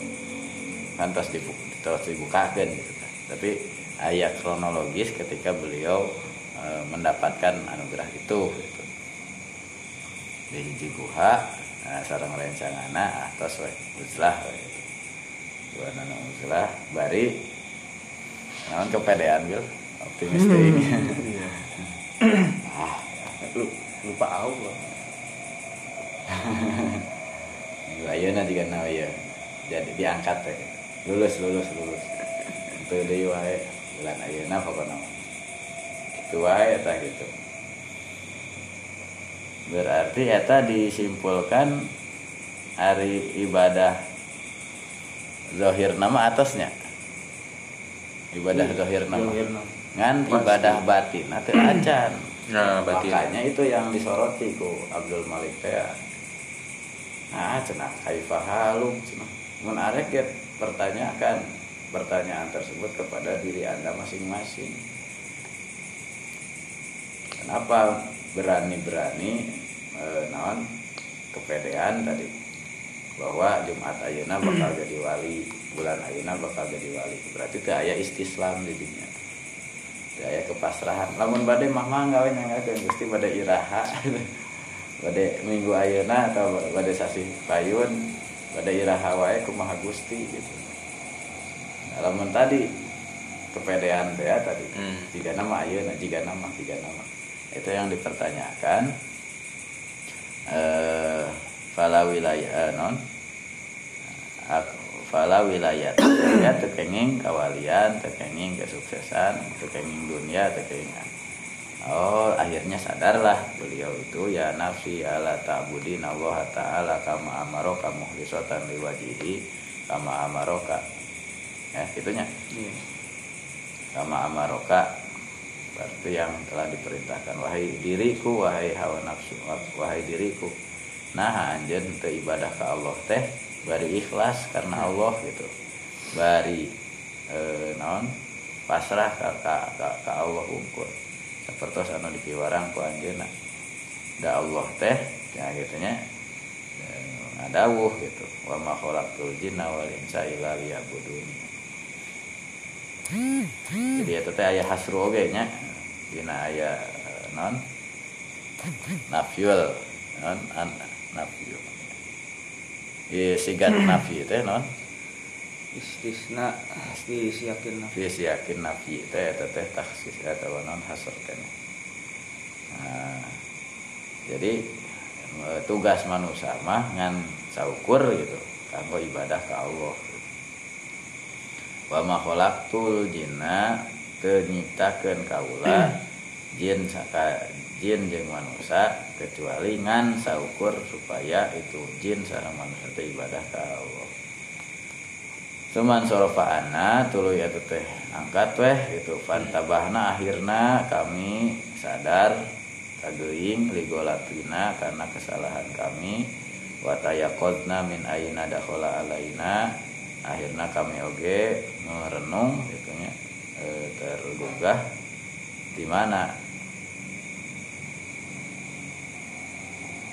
kan terus dibuka terus dibukakan gitu tapi ayat kronologis ketika beliau eh, mendapatkan anugerah itu gitu. di hiji guha nah, sarang rencangana atas we uzlah we gitu. uzlah bari. Naon kepedean bil optimis teuing ah Lu lupa Allah. ayeuna juga nawa ya. Jadi diangkat teh lulus lulus lulus. Itu deui wae bulan ayeuna pokoknya itu wae eta gitu. Berarti eta disimpulkan hari ibadah zahir nama atasnya. Ibadah zahir nama Zahir nama. ngan ibadah batin nanti acan. Nah, batin. makanya itu yang disoroti ku Abdul Malik teh. Nah cenah kaifa halum cenah. Mun arek pertanyakan pertanyaan tersebut kepada diri anda masing-masing. Kenapa berani-berani eh, naon kepedean tadi? Bahwa Jumat Ayeuna bakal jadi wali bulan Ayeuna bakal jadi wali. Berarti teu aya istislam di dunia. Teu aya kepasrahan. Lamun bade mah gawe nyangakeun Gusti bade iraha. Bade minggu Ayeuna atau bade sasi payun bade iraha wae kumaha Gusti gitu Nah, lamun tadi kepedean teh ya tadi. Hmm. jika nama Ayeuna jika nama jika nama. Itu yang dipertanyakan. Eh fala wilayah non? Ak- fala wilayah ya tekenging kawalian tekenging kesuksesan tekenging dunia tekenging Oh akhirnya sadarlah beliau itu ya nafsi ala ta'budin Allah ta'ala kama amaroka muhlisatan liwajihi kama amaroka ya gitunya. Iya. kama amaroka berarti yang telah diperintahkan wahai diriku wahai hawa nafsu wahai diriku nah anjen teu ibadah ke Allah teh bari ikhlas karena Allah gitu. Bari eh, naon? Pasrah ka, ka, ka, ka Allah unggul seperti anu dikiwarang ku anjeunna da Allah teh ya gitunya. Eh, ngadawuh gitu. Wa ma khalaqtul jinna wal insa illa liya'budun jadi itu teh aya hasru oge nya. Dina aya non? Nafyul non? An, nafyul Ieu sigat nafi teh non? Istisna. Fi yakin nafi teh eta teh taksis eta non hasr teh nah, jadi tugas manusia mah ngan saukur gitu kanggo ibadah ke Allah wa ma khalaqtul jinna teu nyiptakeun kaula jin saka jin jeung manusia kecuali ngan saukur supaya itu jin sareng manusia teh ibadah ka Allah. Cuman sorofa'ana tuluy eta teh angkat weh gitu. Fantabahna akhirna kami sadar kageuing ligolatina karena kesalahan kami. Watayaqadna min aina dakhala alaina akhirna kami oge merenung gitu nya e, tergugah di mana?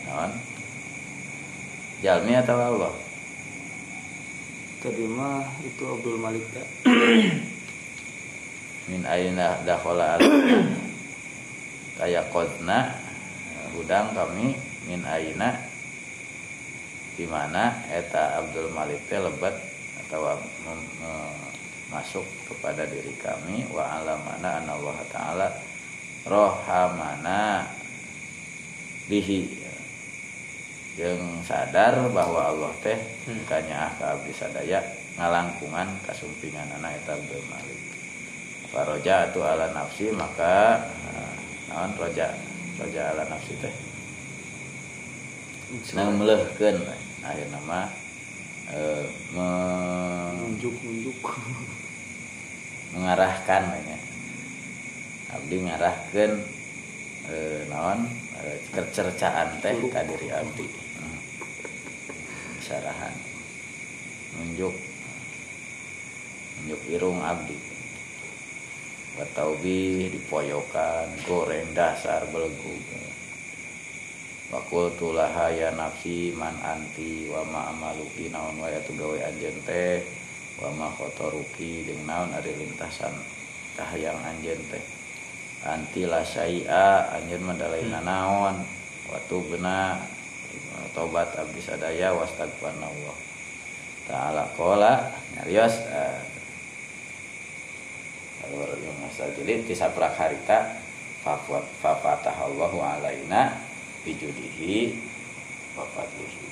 Naon? Jalmi atau Allah? Tadi mah itu Abdul Malik teh. min aina dakhala kodna hudang kami min aina di mana? Eta Abdul Malik teh lebat atau mem- masuk kepada diri kami. Wa alamana Allah taala rohamana. Bihi. Yang sadar bahwa Allah teh Hmm. kanya ka abdi sadaya ngalangkungan kasumpingan anak eta Abdul Malik. Faroja atu ala nafsi maka eh, naon roja roja ala nafsi teh? Nang melehkeun akhir nama eh, me- nunjuk nunjuk mengarahkan ya. abdi mengarahkan eh, naon eh, kecercaan teh ka diri abdi. Hmm. sarahan nunjuk. Nunjuk irung abdi. Wataubi dipoyokan goreng dasar belegu Wakul tulaha ya nafsi man anti wa ma amaluki naon waya tu gawe anjeun teh wa ma khotoruki jeung naon ari lintasan kahayang anjeun teh. Anti la syai'a anjeun mah dalaina naon waktu beuna tobat abdi sadaya wastagfirullah ta'ala qala nyarios kalau yang masa jadi tisaprak harita fafatahallahu alaina bijudihi wa fadlihi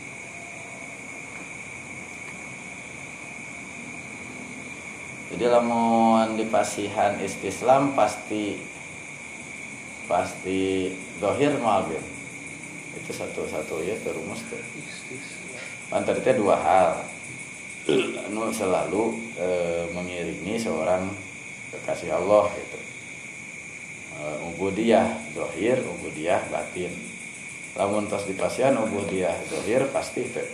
jadi lamun di pasihan istislam pasti pasti dohir malbir itu satu-satu ya terumus tuh Pantar itu dua hal. Anu selalu e, mengiringi seorang kekasih Allah gitu. E, ubudiyah dohir ubudiyah batin. Lamun tos di pasian ubudiyah dohir pasti itu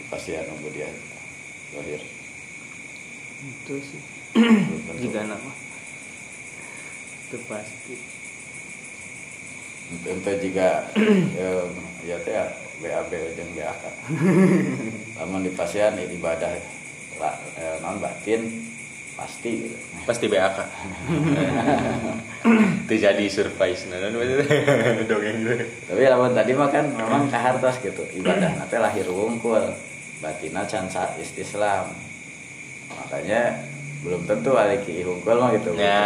di pasian ubudiyah dohir itu sih jika nama itu pasti Ente juga eh, ya teh BAB jeung BAK. Lamun di pasian ya ibadah eh, non batin pasti gitu. Pasti BAK. Itu jadi surprise nah dan dongeng gitu. Tapi lamun tadi mah kan memang kahartos gitu. Ibadah nanti lahir wungkul. Batina can sa istislam. Makanya belum tentu aliki hungkul mah gitu. Ya,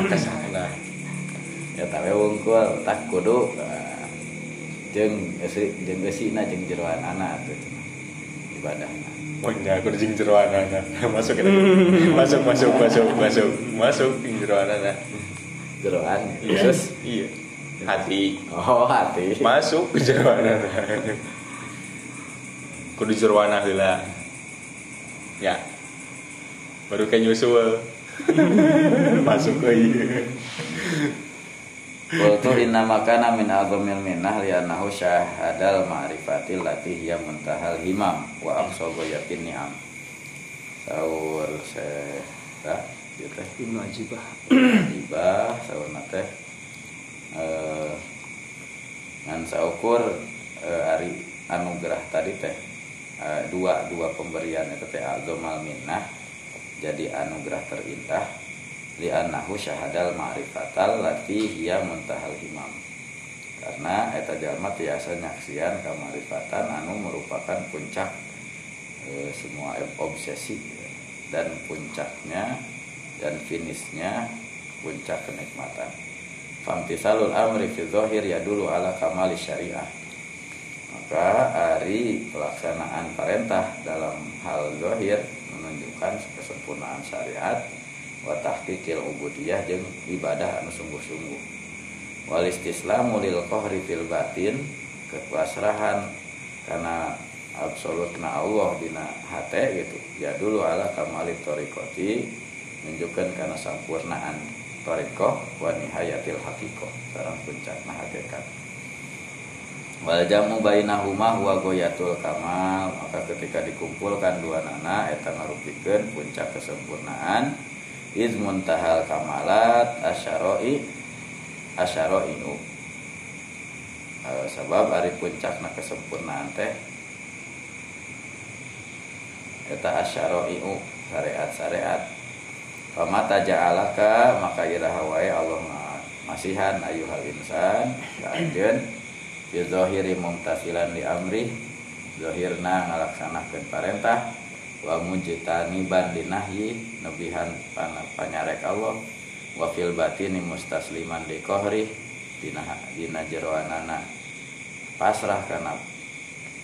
ke sana. ya tapi wungkul tak kudu eh, jeung esi jeung geusina jeung jeroan anak atuh ibadah Pokoknya aku di jeroan anak. Masuk. Masuk, masuk, masuk, masuk, masuk di jeroan anak. jeroan Iya. khusus Iya. Hati. oh hati Masuk ke jeroan anak. Kudu anak heula. Ya. Baru kayak nyusul. Masuk ke iya. Qultu inna makana min azamil minnah li'annahu syahadal ma'rifatil lati hiya muntahal himam wa aqsa ghayatin ni'am. Saur se tah ieu teh Ibnu Ajibah tiba saur teh eh ngan saukur eh, ari anugerah tadi teh eh, dua dua pemberian itu teh azamal minnah jadi anugerah terindah li annahu syahadal ma'rifatal lati hiya muntahal himam. Karena eta jalma tiasa nyaksian ka ma'rifatan anu merupakan puncak eh, semua obsesi dan puncaknya dan finishnya puncak kenikmatan. Famtisalul amri fi dhahir ya dulu ala kamali syariah maka ari pelaksanaan perintah dalam hal zahir menunjukkan kesempurnaan syariat wa tahqiqil ubudiyah jeung ibadah anu sungguh-sungguh. Wal istislamu lil qahri fil batin kepasrahan karena absolutna Allah dina hate gitu. Ya dulu ala kamali torikoti menunjukkan karena sempurnaan torikoh wa nihayatil hakikoh sareng puncakna hakikat wal jamu bainahuma huwa goyatul kamal. Maka ketika dikumpulkan dua nana eta ngarupikeun puncak kesempurnaan. Iz muntahal kamalat asyaroi asyaroinu Eh, sebab ari puncakna kesempurnaan teh. Eta asyaroiu syariat-syariat Famata ja'alaka maka iraha wae Allah masihan ayuhal insan. Kaanjeun fi zahiri mumtasilan li amri zahirna ngalaksanakeun parentah wa mujtaniban linahyi nebihan panyarek Allah wa fil batini mustasliman li qahri dina dina jero anana pasrah kana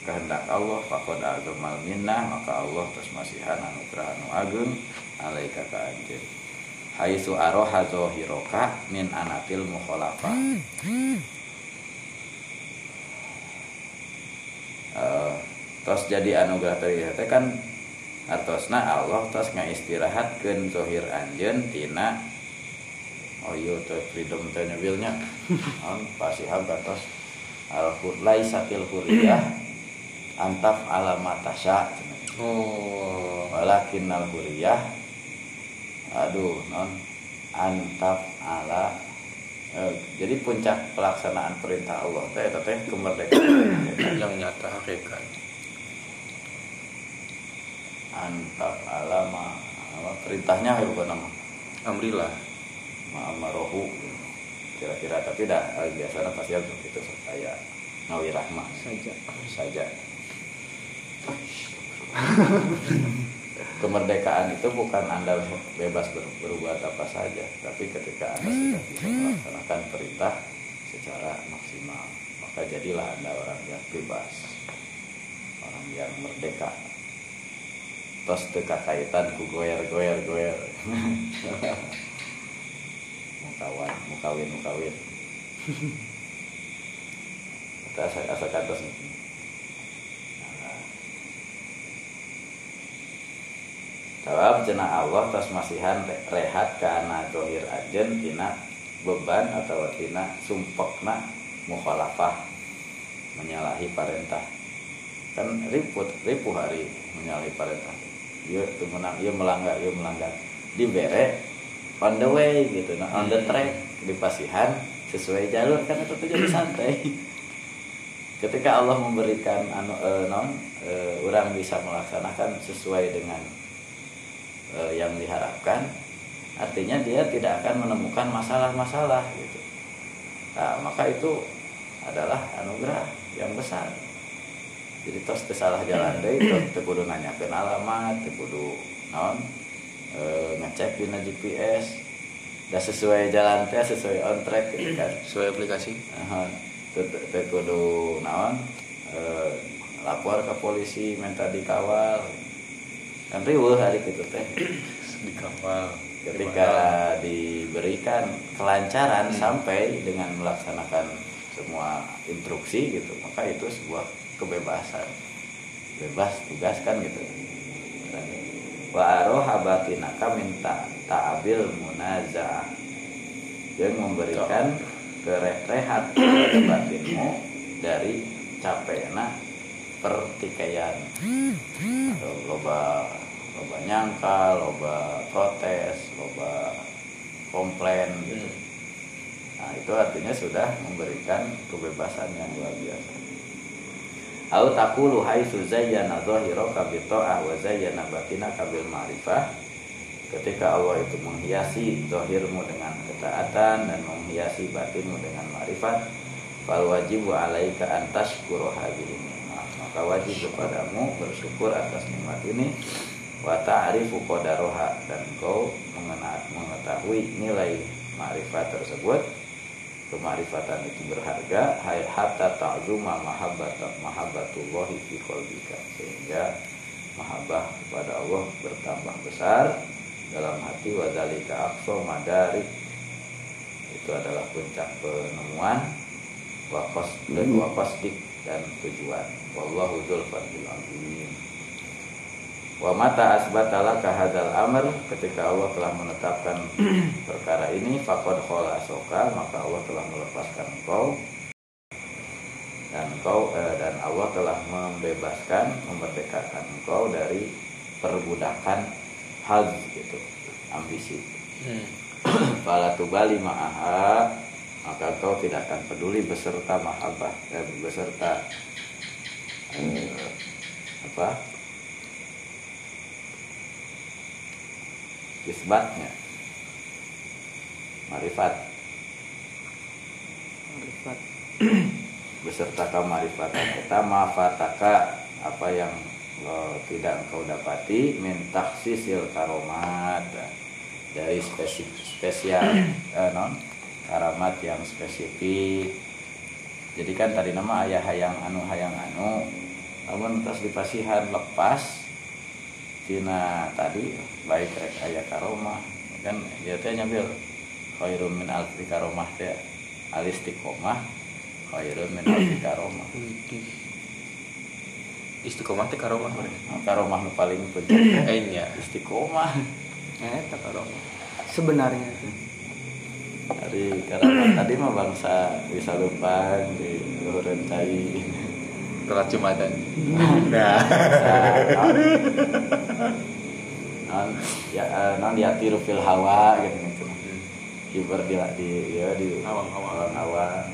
kehendak Allah faqad azamal minnah maka Allah terus masihan anugerah anu agung alaika ka anjeun. Haitsu aroha zahiroka min anatil mukhalafa uh, tos jadi anugerah tadi teh kan artosna Allah tos ngaistirahatkeun zahir anjeun tina. Oh iya teh freedom teh nyebilnya. On pasti tos al laisatil huriyah antaf alamatasya oh. Walakin al huriyah. Aduh non. Antaf ala jadi puncak pelaksanaan perintah Allah teh teh kemerdekaan. Yang nyata hakikat. Antaf ala ma, ma perintahnya ya bukan nama? Amrilah. Ma amarohu kira-kira tapi dah eh, biasanya pasti harus itu saya nawi rahmah. Saja saja kemerdekaan itu bukan anda bebas ber, berbuat apa saja tapi ketika anda sudah bisa melaksanakan perintah secara maksimal maka jadilah anda orang yang bebas orang yang merdeka. Tos teka kaitan ku goyer goyer goyer mukawan mukawin mukawin kita asa asa kantos Sebab jena Allah tas masihan rehat karena dohir ajen tina beban atau tina sumpekna mukhalafah menyalahi perintah. Kan ribut ribu hari menyalahi perintah. Dia menang dia melanggar dia melanggar. Dibere on the way gitu nah on the track di pasihan sesuai jalur kan itu jadi santai. Ketika Allah memberikan anu e, non e, orang bisa melaksanakan sesuai dengan e, yang diharapkan artinya dia tidak akan menemukan masalah-masalah gitu. Nah maka itu adalah anugerah yang besar. Jadi tos salah jalan deh itu tekudu nanya ke alamat tekudu non e, ngecek di GPS udah sesuai jalan teh sesuai on track gitu kan. Sesuai aplikasi. Tekudu naon e, lapor ke polisi minta dikawal kan riuh hari gitu teh. Dikawal ketika diberikan kelancaran sampai dengan melaksanakan semua instruksi gitu maka itu sebuah kebebasan. Bebas tugas kan gitu. Wa aroha batinaka minta ta'abil munaza yang memberikan kerehat kepada batinmu dari capekna pertikaian. Atau loba loba nyangka loba protes loba komplain gitu. Nah itu artinya sudah memberikan kebebasan yang luar biasa. Au taqulu haitsu zayyana dhahiraka bi ta'ah wa zayyana batinaka bil ma'rifah. Ketika Allah itu menghiasi zahirmu dengan ketaatan dan menghiasi batinmu dengan ma'rifat fal wajibu alaika an tashkuru hadhihi maka wajib kepadamu bersyukur atas nikmat ini. Wa ta'rifu qadaroha dan kau mengetahui nilai ma'rifat tersebut. Kemarifatan itu berharga hatta ta'zuma mahabbat mahabbatullahi fi qalbika. Sehingga mahabbah kepada Allah bertambah besar. Dalam hati wadalika aqsa madarik. Itu adalah puncak penemuan. Wa wa qasdik dan tujuan wallahu dzul fadlil azim. Wa mata asbatala kahadal amr ketika Allah telah menetapkan perkara ini faqad soka maka Allah telah melepaskan engkau. Dan engkau eh, dan Allah telah membebaskan memerdekakan engkau dari perbudakan hal gitu ambisi. Hmm. fala tubali ma'aha maka kau tidak akan peduli beserta mahabbah dan beserta eh, apa? Isbatnya. Marifat. Ma'rifat. Beserta kamarifatan kita mafataka apa yang eh, tidak engkau dapati min taksisil karomat. Dari spesifik spesial eh, non karamat yang spesifik jadi kan tadi nama ayah hayang anu hayang anu namun tas dipasihan lepas tina tadi baik rek ayah karomah kan dia teh nyambil khairun min alfi karomah teh alistiqomah khairun min alfi karomah. Istiqomah teh karomah bener. karomah nu paling Eh nya. istiqomah eh tak karomah sebenarnya dari karena tadi mah bangsa bisa lupa di luhureun cai Kelas Jumatan. Nah. non ya eh, non ya tiru fil hawa gitu gitu kibar di di ya di Awang-awang. awang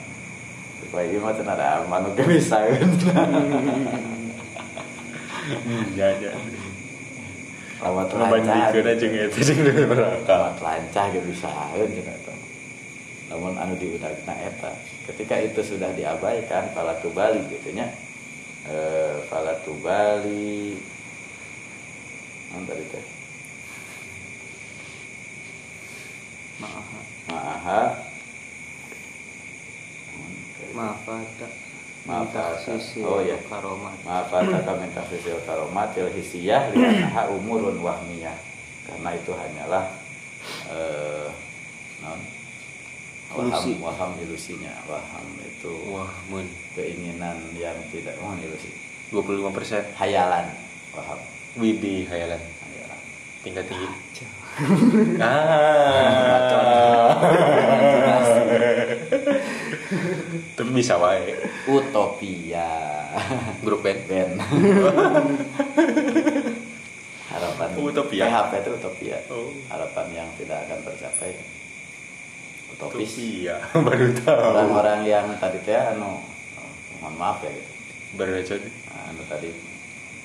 supaya gimana tuh ada manu bisa kan Ya ya. rawat lancar gitu rawat lancar gitu bisa kan gitu namun anu diudagna eta ketika itu sudah diabaikan fala tubali gitu nya eh fala tubali. Tadi teh? Maaf maaha. Ma'afata. Ma'afata. Oh, iya. karomat. Maaf kata minta fisil karomatil hisiyah lianaha umurun wahmiyah. Karena itu hanyalah eh non Ilusi. waham ilusinya waham itu Wah, mun keinginan yang tidak oh ilusi 25%. hayalan waham Widih hayalan. hayalan Tingkat tinggi. Ah. Tapi bisa wae. utopia Grup band. Ben harapan Utopia. PHP itu utopia Oh. harapan yang tidak akan tercapai utopis Iya, baru tahu. orang-orang yang tadi teh anu oh, mohon maaf ya gitu. Baru aja. Nah, anu tadi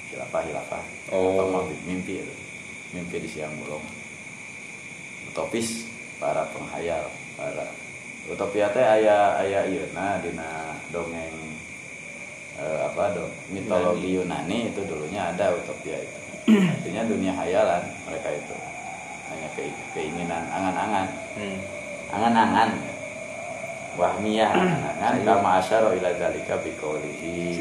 hilafah hilafah Oh. Apa mau mimpi itu mimpi di siang bolong. Utopis para penghayal para utopia teh aya aya ieu-na dina dongeng eh, apa dong mitologi Yunani. Itu dulunya ada utopia itu. Artinya dunia hayalan mereka itu. Hanya ke- keinginan angan-angan. Hmm. Angan-angan. Wahmiyah angan-angan. Kama asyara ila zalika biqaulihi.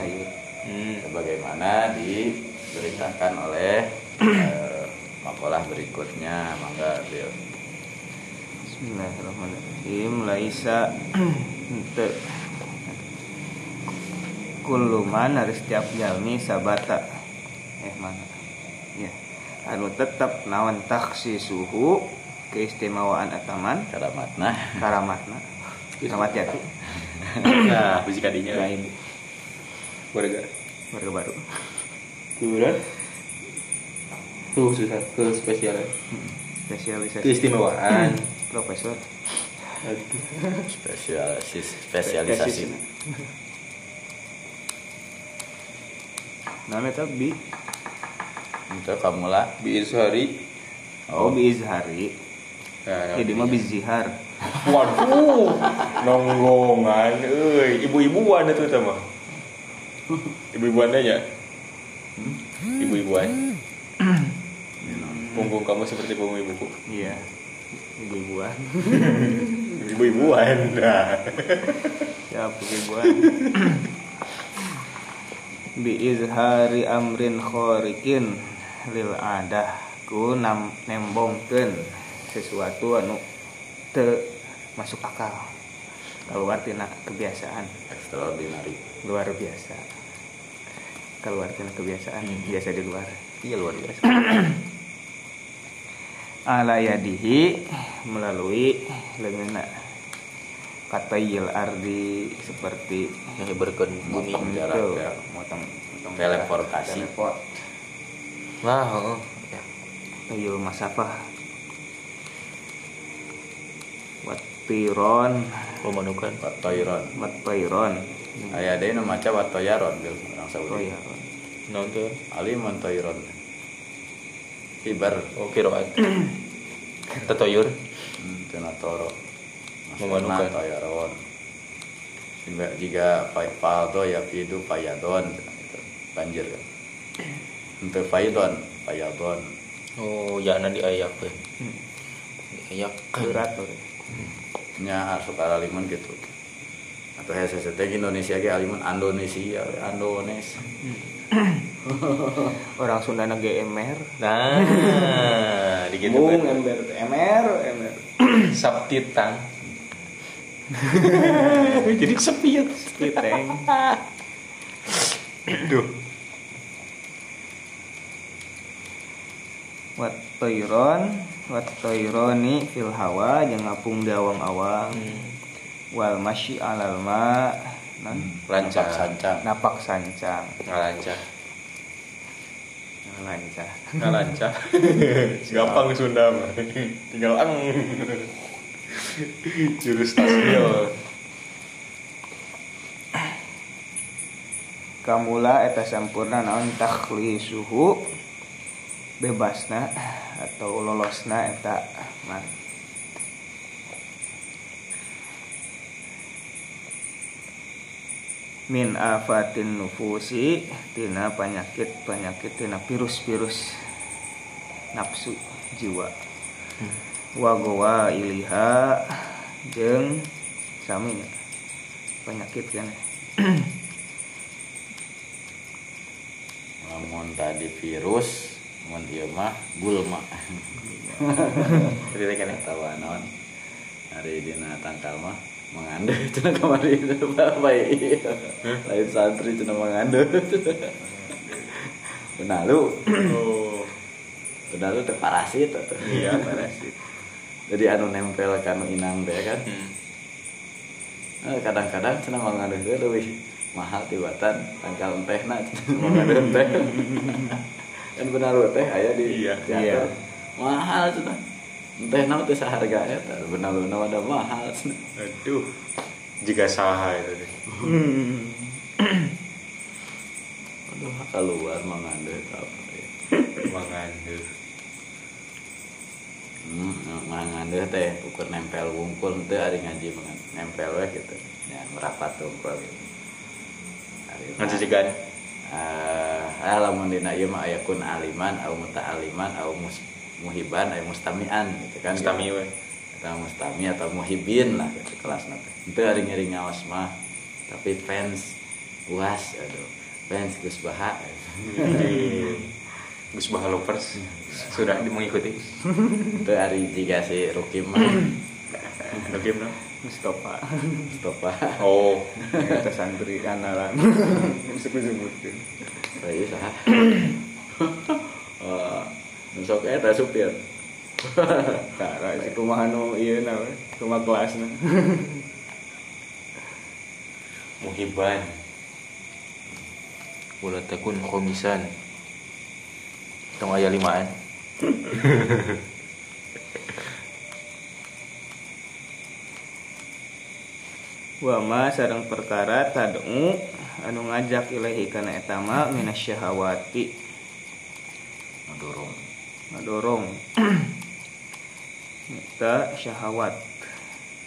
Hmm. sebagaimana diberitakan oleh eh, makalah berikutnya. Mangga Bill Bismillahirrahmanirrahim. Laisa ente kullu man harus setiap jalmi sabata. Eh mana? Ya. Anu tetap nawan taksi suhu keistimewaan ataman. Karamatna. Karamatna. Karamat jati Nah, biji kadinya. lain Warga. baru baru. Kemudian tuh susah. Ke spesialan spesialisasi keistimewaan. Profesor. Spesialis spesialisasi. Namanya tapi untuk kamu lah. Bi hari oh bi izhari nah, jadi mah bizihar waduh nonggongan euy ibu-ibuan itu mah. Ibu-ibuan aja ibu-ibuan punggung kamu seperti punggung ibuku. Iya. Ibu-ibuan ibu-ibuan nah ya ibu-ibuan bi izhari amrin khorikin lil adah ku nam nembongkeun sesuatu anu te masuk akal. Keluar tina kebiasaan. Extraordinary. Luar biasa. Keluar tina kebiasaan biasa di luar. Iya luar biasa. Ala yadihi melalui lengan katayil ardi seperti berken bumi jarak ya. motong motong Teleportasi. teleport. Wah oh. ya. tayil masafah watiron pemanukan watoiron watairon aya deui nu maca watoyaron Bill orang Saudi. Toyaron nonton ali montoiron Ibar. Oh kiroat tetoyur hmm, tina toro Memanukan. toyaron sehingga jika fa- faldo ya fidu fayadon. Gitu. banjir kan? Untuk faidon fayadon. Oh, ya nanti ayak ya. Ayak. Berat tuh nya asup aliman gitu atau HSST Indonesia ge aliman Indonesia Indonesia orang Sunda nage emer Nah, digitu Bung kan. ember emer emer Sabtitang. Jadi sepi ya. kiteng Duh. wat toiron wat toironi fil hawa jeung ngapung di awang-awang wal masyi alal ma non Lancar. sancang napak sancang Ngalancar. lancar Ngalancar. Gampang Sunda mah. Tinggal ang. Jurus tasbih. kamula eta sampurna naon takhlisuhu bebasna atau lolosna eta man min afatin nufusi tina penyakit penyakit tina virus-virus nafsu jiwa. Wa gowa iliha jeung saminya. Penyakit kan? Lamun tadi virus mun ieu mah gulma Jadi kan tahu naon hari dina tangkal mah mengandung cenah kamari itu baik. Lain santri cenah mengandung benalu. Oh. benalu teh parasit. Atuh. Iya, parasit. jadi anu nempel kanu inang teh kan? Hmm. Eh, kadang-kadang cenah mengandung teh leuwih mahal tibatan tangkal entehna cenah mengandung teh kan benalu teh aya di Iya. teater. Iya. mahal cenah enteh naon teh saharga eta benalu na ada mahal Aduh. Jika saha itu deh. aduh keluar mengandung eta apa ya Mangandeu. Hmm, mangandeuh teh ukur nempel wungkul teu ari ngaji nempel we gitu. Ya merapat wungkul gitu. Ari mah, Ngaji jegan. Eh, ah lamun dina ieu mah aya kun aliman au muta'aliman au mus, muhiban aya mustamian gitu kan. Mustami we. Eta mustami atau muhibin lah gitu kelasna teh. Itu ari ngeri ngawas mah. Tapi fans uas aduh. Fans Gus Baha. Gus Baha Lovers sudah mengikuti. Itu ari jiga si Rukim mah. Oke, no? Mustafa Stop Baha. Oh, eta santri kanalan disebutkeun Saya sah. Oh, sok eta supir. Kara si kumaha nu ieu na we kumaha kelasna muhiban. Wala takun komisan. Tong aya limaan. wa ma sareng perkara tad'u anu ngajak ilahi kana eta ma minasyahawati. Ngedorong. ngadorong. Eta syahawat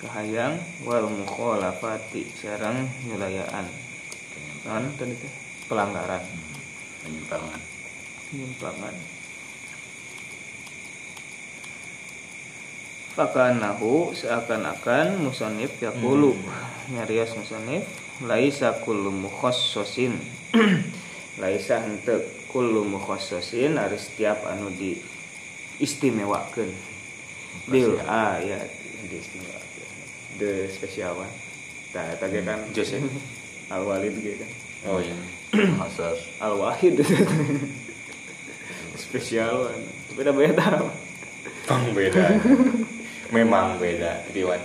kahayang wal mukhalafati. Sareng nyulayaan. Non tadi teh pelanggaran. Penyimpangan. penyimpangan Fakanahu seakan-akan musonif yakulu nyarios musonif laisa kullu mukhassasin. Laisa henteu kullu mukhassasin ari setiap anu di istimewakeun bil ayat di istimewakeun the special one tah eta ge kan? Joseph. al walid ge kan? Oh iya. Khusus. al wahid spesial one beda beda Bang beda. Memang beda, Riwan.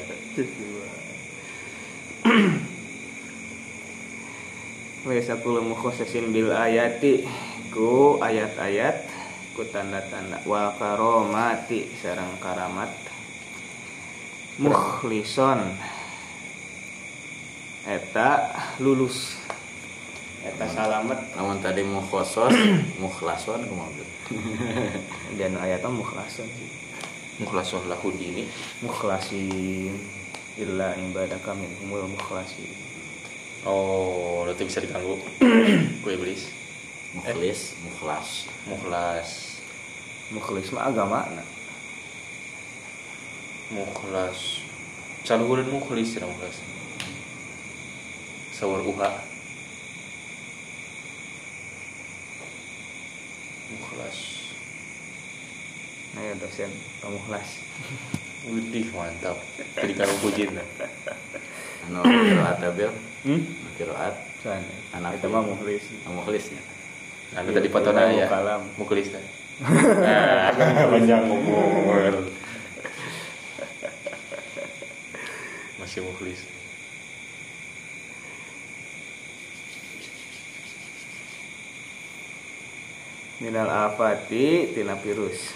Wesa kula mukhasasin bil ayati. Ku ayat-ayat ku tanda-tanda. Wal karomati sareng karamat. Mukhlison eta lulus. Eta salamet. Namun tadi mukhosos, mukhlason kumaha gitu. dan ayatnya mukhlason sih Mukhlasun lahu dini. mukhlasin illa ibadaka minhumul mukhlasin Oh, berarti bisa diganggu. Ku iblis. mukhlis mukhlas Mukhlas. mukhlis mah agama nah. Mukhlas. Caluhuran mukhlis ya mukhlas. Sawar uha. Mukhlas. Nah ya dosen mukhlas Widih mantap. Jadi kalau pujin. anu kiroat ya bil hmm kiroat Anak itu mah mukhlis mukhlisnya Anu Iya, tadi foto iya, ya. mukalam. Mukhlis teh. Ah, panjang umur. Masih mukhlis. minal afati tina virus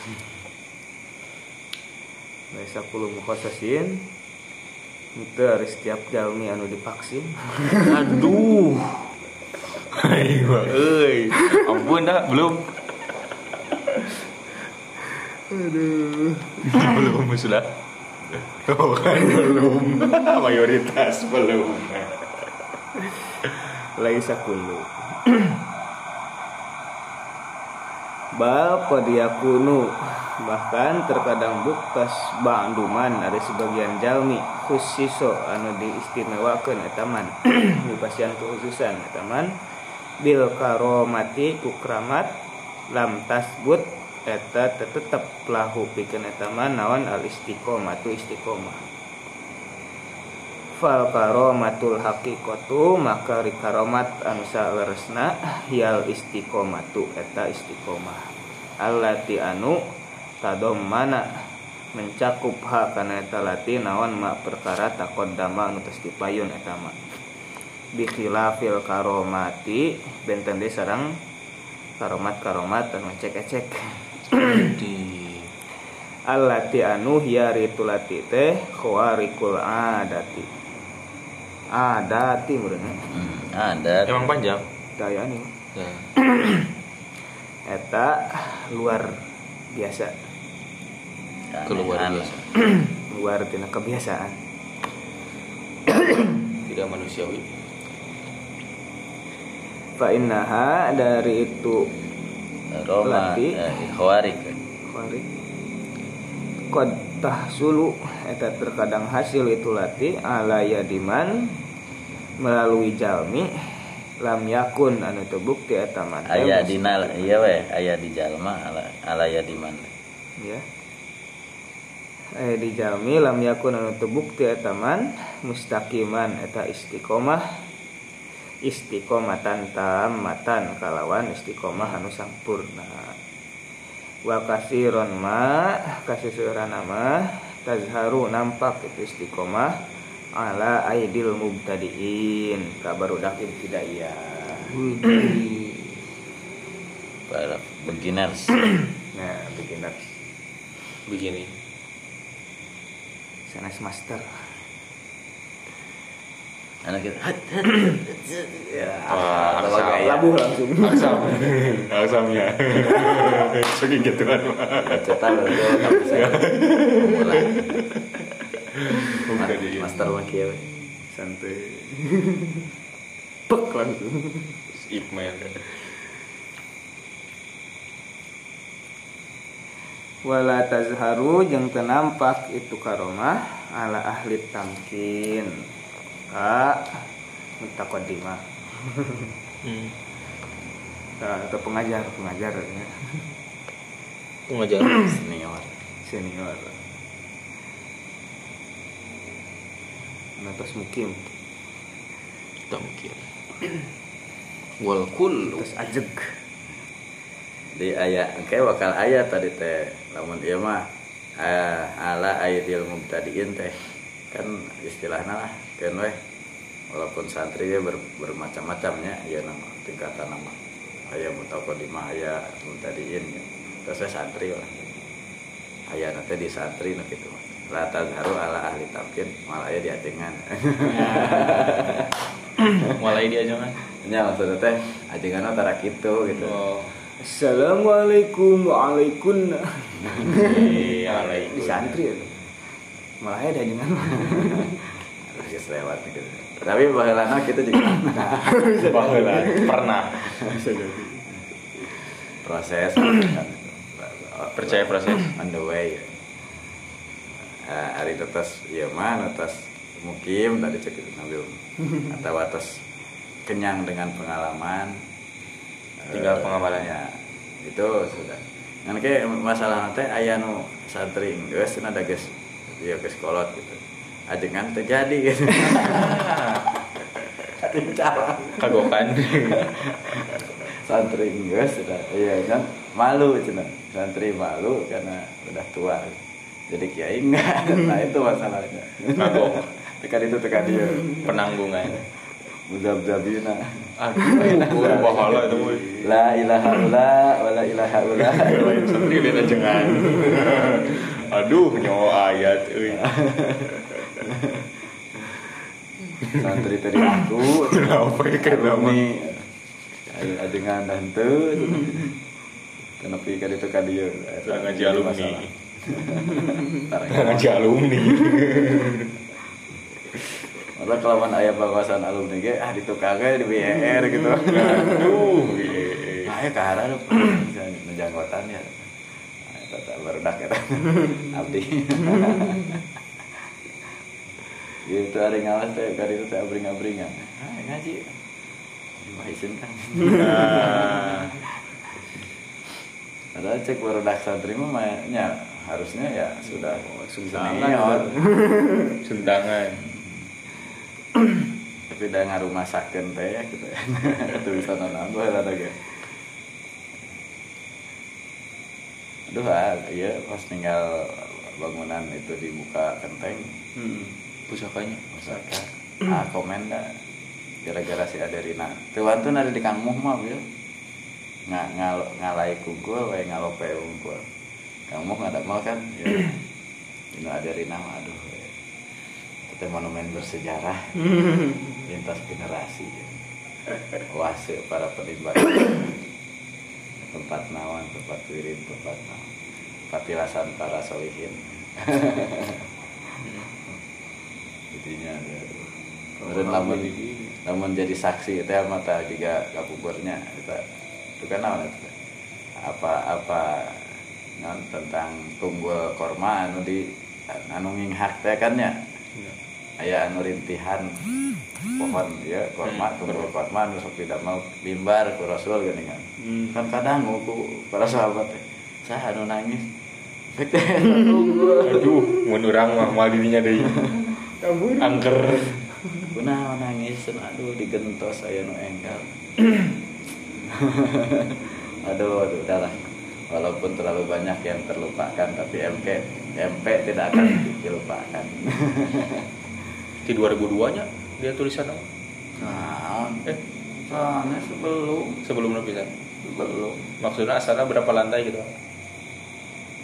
Laisa kulu mukhasasin Itu harus setiap jalmi anu divaksin Aduh. Ayo, euy. Ampun dah, belum. Aduh belum sudah. Oh, kan belum. Mayoritas belum. Laisa Bal qad yakunu bahkan terkadang buktas ba'duman ada sebagian jalmi khusiso anu diistimewakeun eta man dipasian kekhususan eta man bil karomati kukramat lam tasbut eta tetep lahu pikeun eta man naon al istiqomatu istiqomah. Fal karomatul hakikatu maka ri karomat anu saleresna hial istiqomatu eta istiqomah. Allati anu tadom mana? Mencakup hak kana eta lati naon ma perkara taqaddama anu tos dipayun eta ma. Bi khilafil karomati benten deui sareng karomat-karomat anu cek-cek. Di allati anu hiya ritulati teh khawarikul adati. Adati meureun hmm, ada emang panjang. daya nih Ya. eta luar biasa Keluar Aneh-aneh. biasa. luar tina kebiasaan Tidak manusiawi. fa innaha dari itu Roma Lati. eh, khawarik kharik qad tahsulu eta terkadang hasil itu lati ala yadiman melalui jalmi lam yakun anu teu bukti eta mah teh aya mus- dina iya weh aya di jalma ala ala ya di mana ya eh di jalmi lam yakun anu teu bukti eta man mustaqiman eta istiqomah. Istiqomatan tammatan kalawan istiqomah anu sampurna. Wa kasiron ma kasisuran mah tazharu nampak itu istiqomah ala aidil mubtadiin. Kabar udakin tidak iya. Para beginners. Nah beginner Begini. Sanes master. Anak kita hat hat. Ya Wah, asal. gaya labuh langsung. Aksam. Aksamnya. Saking gituan mah. cetak loh kamu saya mulai master lagi ya santai. Pek langsung. Ip wala tazharu jeung teu nampak itu karomah ala ahli tamkin ka mutaqaddimah Hmm. Atau pengajar pengajar ya. Itu ngajar. senior senior Natos mukim Tak mungkin. Wal kullu. terus ajeg di ayat kayak bakal ayat tadi teh. Namun iya mah eh, ala ayatil mubtadiin teh. Kan istilahnya lah kan weh. Walaupun santri ber, bermacam-macamnya ya nama tingkatan nama. Ayat mutakodimah ayat mubtadiin. Ya. terus saya santri lah. Ayat nanti di santri nah gitu la tazharu ala ahli tamkin malah ya diajengan Mulai dia jangan. nya maksudnya teh ajengan tara gitu gitu. Oh. Assalamualaikum waalaikum. Iya, di santri ya? Malah ada jangan Harus lewat gitu. Tapi baheulana kita juga Baheula pernah. Proses percaya proses. on the way. Eh, hari tetes iya mah atas mukim tadi cek itu nabi atau atas kenyang dengan pengalaman Tinggal pengamalannya. ya, itu sudah. Kan masalah nanti ayah nu santri geus ada geus ya geus kolot gitu. Ajengan terjadi gitu Kagokan. santri geus sudah. Iya kan? Malu cina. Santri malu karena udah tua. Jadi kiai enggak. Nah itu masalahnya. Kagok. tekan itu tekan dia. Penanggungan. Muzab-zabina Aduh, bahala itu mah. la ilaha illa wa la ilaha illa Lain santri beda jengan. Aduh, nyawa ayat santri tadi aku Kenapa ya nama? ini ajengan dan tuh kenapa kan itu kan dia ngaji alumni. Ngaji alumni. Malah kelawan ayah bawasan alumni ge ah ditukangnya di BR gitu. Aduh, iya. Nah, ya ke arah lu menjanggotan ya. Nah, itu tak barudak ya. Abdi. Gitu ada ngawas teh kali itu teh abring-abringan. Ah, ngaji. Dimahisin kan. Nah, Padahal cek barudak santri mah mainnya harusnya ya sudah suntangan. senior. suntangan. Tapi udah ngarumah saken teh gitu ya. Itu bisa nambah ada ge. Aduh, ah, iya pas tinggal bangunan itu dibuka kenteng, Hmm. Pusakanya. pusaka. Ah, komen dah. Gara-gara si Aderina. Tuan tuh ada di Kang Muh mah, ya. Nggak ngal ngalai kungkul, wae ngalope unggul. Kang Muh nggak ada mal kan? Ya. Ini Aderina mah, aduh. Ya. Itu monumen bersejarah lintas generasi. Ya. Wase para penimba tempat nawan, tempat wirid, tempat nawan. Patilasan para solihin. Ada. Kemudian lamun lamun jadi saksi itu mata juga kapubernya kita itu kan naon eta? apa apa non tentang tunggul korma anu di anu nginghak teh kan ya aya anu rintihan pohon ya korma tunggul korma anu sok tidak mau bimbar ku rasul geuning kan Hmm. kan kadang ku para sahabat teh saya anu nangis Aduh, mun urang mah mal dirinya deui. Angker. Kuna nangis aduh digentos saya nu enggal. aduh, aduh udahlah. Walaupun terlalu banyak yang terlupakan tapi MP MP tidak akan dilupakan. Di 2002 nya dia tulisan apa? Nah, Eh, soalnya sebelum sebelumnya bisa. sebelum Maksudnya asalnya berapa lantai gitu?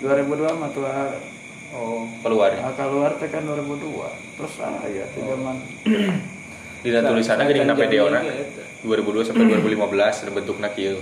2002 mah tuh Oh, keluarnya. ah, keluar teh kan 2002. Terus ah ya teh zaman Di tulisannya gini na PDO na 2002 sampai Hmm. 2015 bentukna kieu.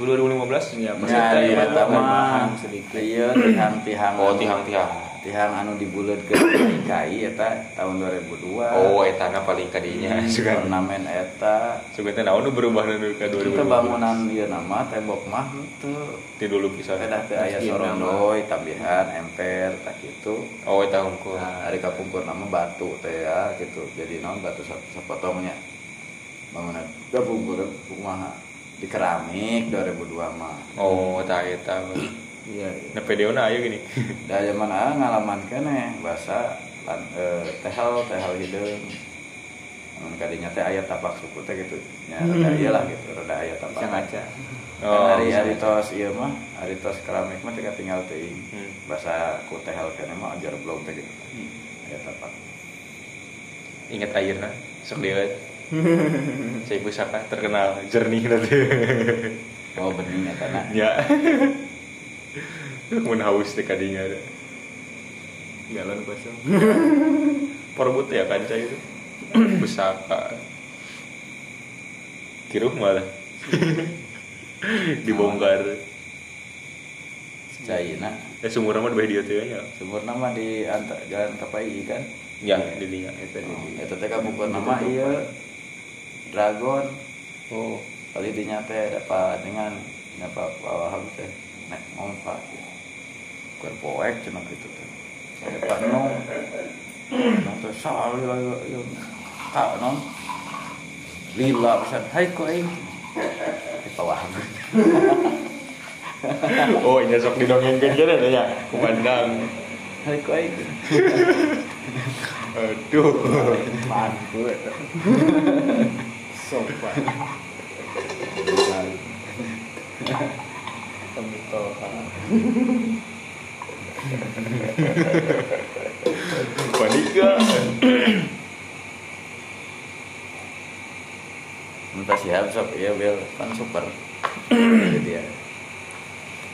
2015? Ya, Ya, iya, Maksudnya mah sedikit. iya tihang-tihang Oh, tihang-tihang. Tihang anu dibuleutkeun kai eta tahun 2002 Oh, etana paling kadinya. Sugan. ornamen eta Sugan teh naon berubah nu ka 2015. bangunan ieu nama tembok mah itu Di dulu pisan. ada teh aya Masjid sorondoy tabihan emper tak gitu Oh, eta hungkul. nah hari kapungkur nama batu teh ya gitu jadi naon batu sapotongnya bangunan kapungkur kumaha di keramik 2002 mah Oh, eta eta. Iya, iya. Na PDO na aya gini. da zaman ah ngalaman kene bahasa lan, eh, tehel tehel hideung Namun kadinya teh aya tapak suku teh gitu nya rada ieu lah gitu rada aya Bisa tapak ngaca. oh, hari hari tos ieu mah hari tos keramik mah teh tinggal teuing Hmm. bahasa ku tehel kene mah ajar belum teh gitu aya tapak Ingat airna sok dilihat. Saya pusaka terkenal jernih nanti. oh bening eta na Ya. Mun haus teh kadinya ada. Galon kosong. Perebut ya kanca itu. Pusaka. Kiruh malah. Dibongkar. Caina Ya sumur mah di dia teh ya. sumur nama di anta, jalan Tapai kan ya didinya Eta di dieu. Eta teh kabukuan nama ieu Dragon oh kali dinya teh dapat dengan dapat bawah teh nek ngompa keur poek cenah kitu teh saya pak no no teh sali lah ieu ka non lila pesan hai ko aing di bawah oh ini sok didongengkeun kan ada ya kumandang hai ko aing aduh Mantu eta. Sopan. Temitoha. Panika. Entah siap sok iya bel. Kan super. Itu dia.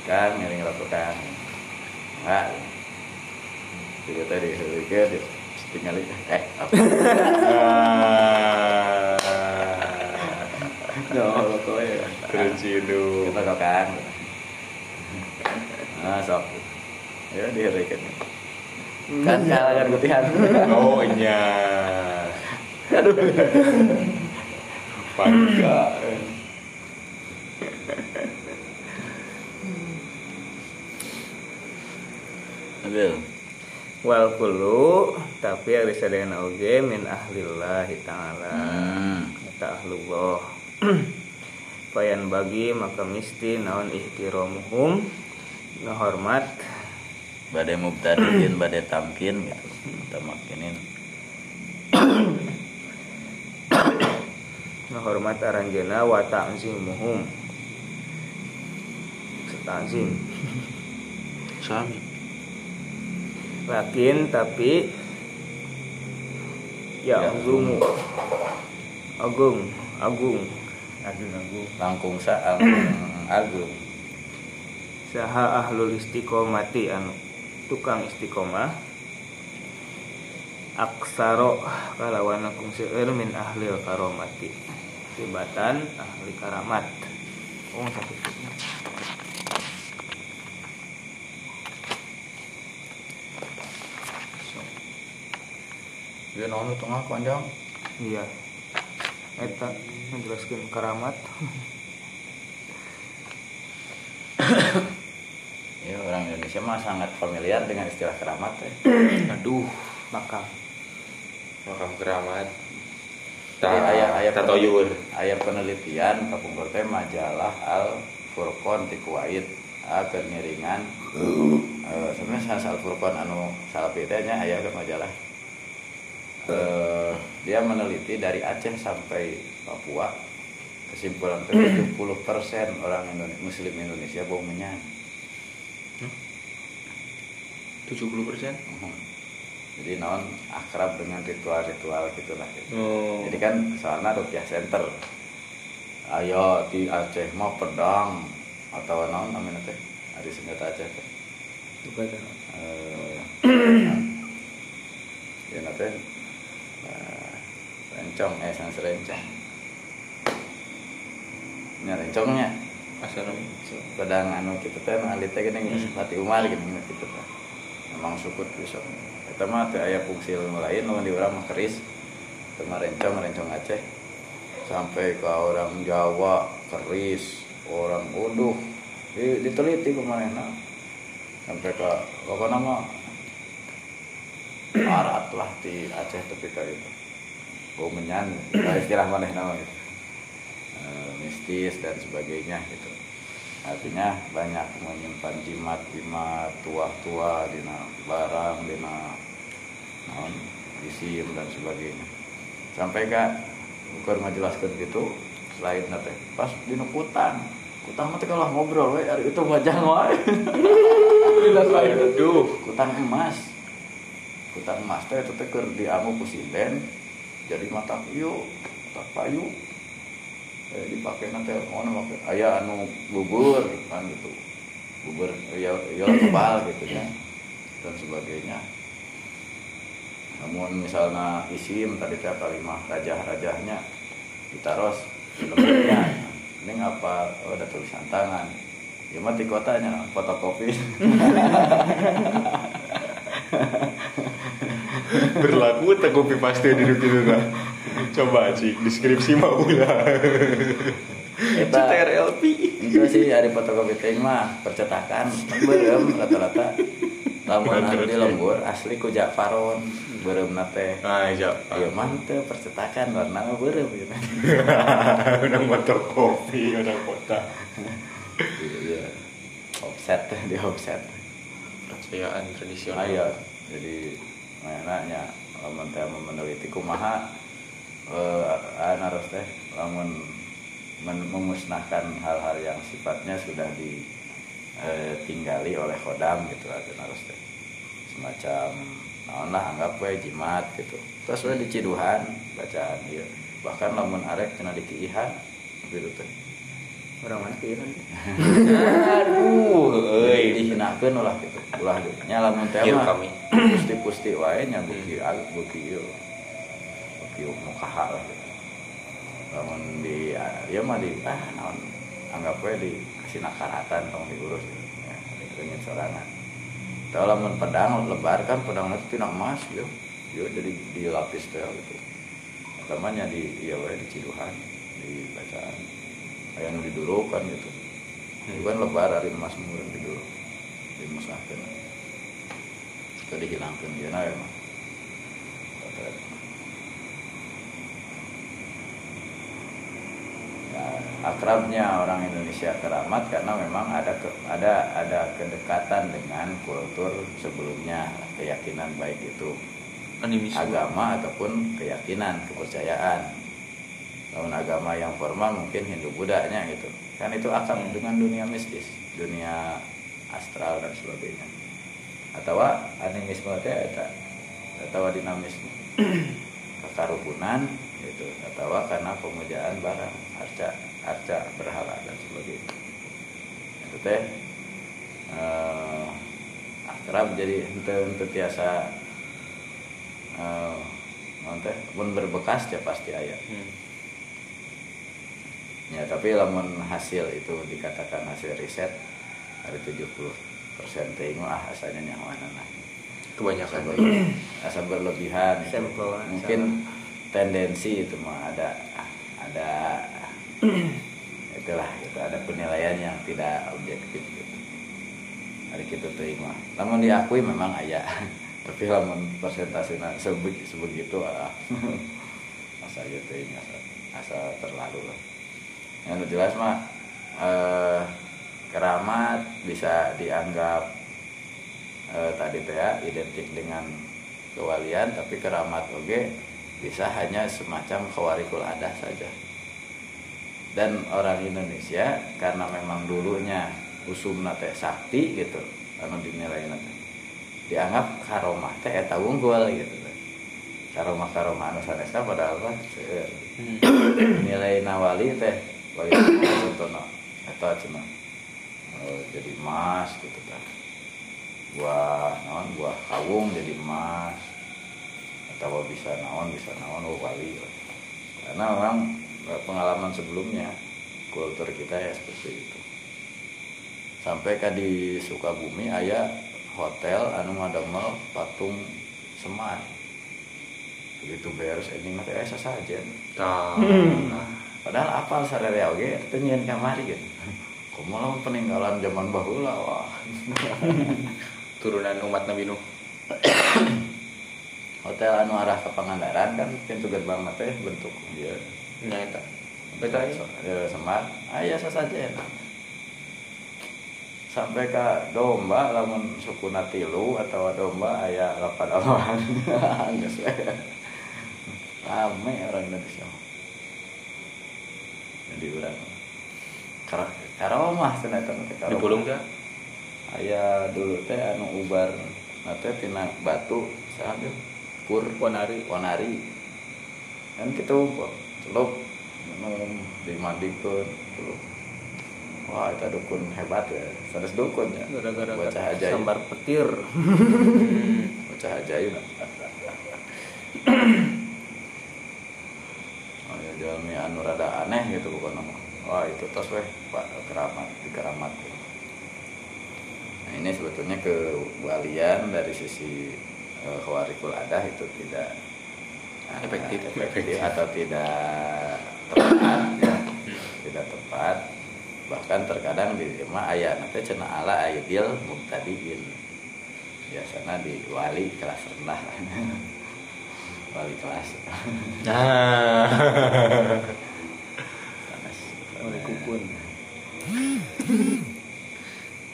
Kan ngiring rokok kan enggak dia tadi ke dia tinggal eh apa? No rokok ya. Terciduk kita rokokan nah sok ya diherikan kan kalah kan kutihan oh iya panika Ambil. Wal kullu tapi ada sadayana oge min ahlillah taala. Hmm. Eta ahlullah. Payan bagi maka misti naon ihtiramuhum ngahormat badai mubtadiin badai tamkin gitu. Kita makinin ngahormat aranjeuna wa ta'zimuhum. Ta'zim. sami. Lakin tapi ya Ya. agumu agung agung. Agung agung. Langkung sa langkung agung. Saha ahlul istiqomati anu tukang istiqomah. Aksaro kalawan seueur min ahlil karomati. Tibatan ahli karamat. Oh sakit dia naon nu tengah panjang iya. Eta menjelaskan karamat ya orang Indonesia mah sangat familiar dengan istilah keramat ya. aduh maka makam keramat. Ayah ayah tatoyur ayah penelitian kapungkur teh majalah Al Furqon di Kuwait agar ngiringan. Eh sebenarnya salah Al Furqon anu salapi teh nya aya ke majalah. Eh dia meneliti dari Aceh sampai Papua. Kesimpulan teh 70% orang Indonesia muslim Indonesia bau menyan 70 persen Mhm. jadi naon akrab dengan ritual-ritual gitulah gitu. oh Jadi kan soalnya rupiah center. Ayo di Aceh mah pedang atau naon namanya teh? Ada senjata Aceh teh. ada Eh, ya nate eh, rencong eh sans rencong. Nya rencongnya asal pedang anu kita teh nu alit teh geuning Pati Umar geuning gitu teh. Memang sukut besok. Eta mah teu aya fungsi ilmu lain nu di urang mah keris. Teu rencong rencong Aceh. Sampai ke orang Jawa keris, orang Uduh. Di, diteliti kemarin Sampai ke pokoknya mah arat lah di Aceh tapi kayak itu. Bau menyan, istilah mana nama gitu. Eh, mistis dan sebagainya gitu artinya banyak menyimpan jimat-jimat tua-tua dina barang dina naon isim dan sebagainya. Sampai kak ukur ngajelaskan gitu selain nate pas dina kutang kutang mah teh kalau ngobrol we ari itu majang wae aduh kutang emas. Kutang emas teh itu teh keur diamu ku sinden jadi mata pieu mata payu dipakai nanti mana pakai? Ayah anu bubur kan gitu. Bubur ya ya kebal gitu ya dan sebagainya. Namun misalnya isim tadi teh kalimah rajah-rajahnya ditaros lembutnya ini apa oh, ada tulisan tangan. Ya mati kotanya fotokopi berlaku tak kopi paste di itu coba cik deskripsi mau lah Eta TRLP itu sih hari fotokopi teh mah percetakan. Berem rata-rata. Lamun anu di lembur asli ku Japaron berem nate. Ah iya Iya mantep percetakan. Warna berem gitu. udah fotokopi udah kota Iya. Offset di offset. percayaan tradisional. Ayo jadi enaknya lamun teh mau meneliti kumaha eh harus teh lamun men- memusnahkan hal-hal yang sifatnya sudah ditinggali oleh kodam gitu ada harus teh. Semacam naon lah anggap we jimat gitu. Terus we diciduhan bacaan ieu bahkan lamun arek cenah dikiihan gitu teh. Orang mana kieu aduh euy dihinakeun ulah gitu ulah nya lamun teh mah. kami. pusti-pusti wae nya buki buki ieu buki mukaha lah gitu lamun di ya mah di ah naon. Anggap we di kasih nakaratan tong diurus. Ya dikeungin sorangan Tau lamun pedang lebar kan pedang itu tina emas yo. Yo jadi dilapis teh gitu. Namanya di iya we di ciduhan di bacaan. Aya nu didurukan gitu. Itu kan lebar hari emas murah dulu dimusnahkan itu dihilangkan dia nah. Emang ya, akrabnya orang Indonesia keramat karena memang ada ke- ada ada kedekatan dengan kultur sebelumnya keyakinan baik itu. Animisme. Agama ataupun keyakinan kepercayaan. Tahun agama yang formal mungkin Hindu Budanya gitu. Kan itu akan dengan dunia mistis dunia astral dan sebagainya. Atau animisme teh eta atau dinamisme. Kekarukunan gitu. Atau karena pemujaan barang arca arca berhala dan sebagainya. Itu teh eh, akrab jadi ente ente tiasa teh mun berbekas ya pasti aya. Hmm. ya tapi lamun hasil itu dikatakan hasil riset ada 70 persen ting ah asalnya nyaman nah. Kebanyakan. Asa berlebihan. Gitu. Sampel, mungkin tendensi itu mah ada ada itulah gitu. Ada penilaian yang tidak objektif gitu. Hari kita terima. Namun diakui memang ayah tapi persentasenya sebeg- sebegitu ah asa aja teuing asa, asa terlalu lah. Yang jelas mah eh, keramat bisa dianggap eh, tadi teh ya, identik dengan kewalian tapi keramat oge bisa hanya semacam kawarikul adah saja dan orang Indonesia karena memang dulunya usumna teh sakti gitu anu dinilai teh dianggap karomah teh eta unggul gitu karomah karomah anu sanesna padahal mah seueur. nilai nawali teh wali contohna eta cenah eh, jadi emas gitu kan buah naon buah kawung jadi emas. Atau bisa naon bisa naon wali. Karena memang eh, pengalaman sebelumnya kultur kita ya seperti itu. Sampai ke di Sukabumi ayah hotel anu ngadamel patung semar begitu beres ini mah teh asa saja Tah. padahal apal sadaya oge teu nyieun kamari gitu kumaha peninggalan zaman baheula wah. Turunan umat Nabi Nuh. Hotel anu arah ke Pangandaran kan pintu gerbang teh bentuk dia nya eta beta ya semar aya sasaja sampai ke domba lamun suku tilu atau domba aya lapan alaman geus we rame orang Indonesia. Jadi urang kar karomah cenah eta teh di karomah. pulung teh? Aya dulu teh anu ubar nate tina batu saha pur Ponari. Ponari. Kan gitu celup minum dimandikeun celup wah itu dukun hebat ya. Sanes dukun ya. Gara-gara bocah ajaib. sambar petir. Bocah ajaib. Oh ya jalmi anu rada aneh gitu bukan wah itu tos weh pak keramat di keramat. Nah ini sebetulnya kewalian dari sisi eh, khawarikul adah itu tidak Efektif. efektif atau tidak tepat ya. tidak tepat bahkan terkadang di mah ayat nanti cina ala aidil mubtadiin biasanya di wali kelas rendah wali kelas Nah. Oleh kukun.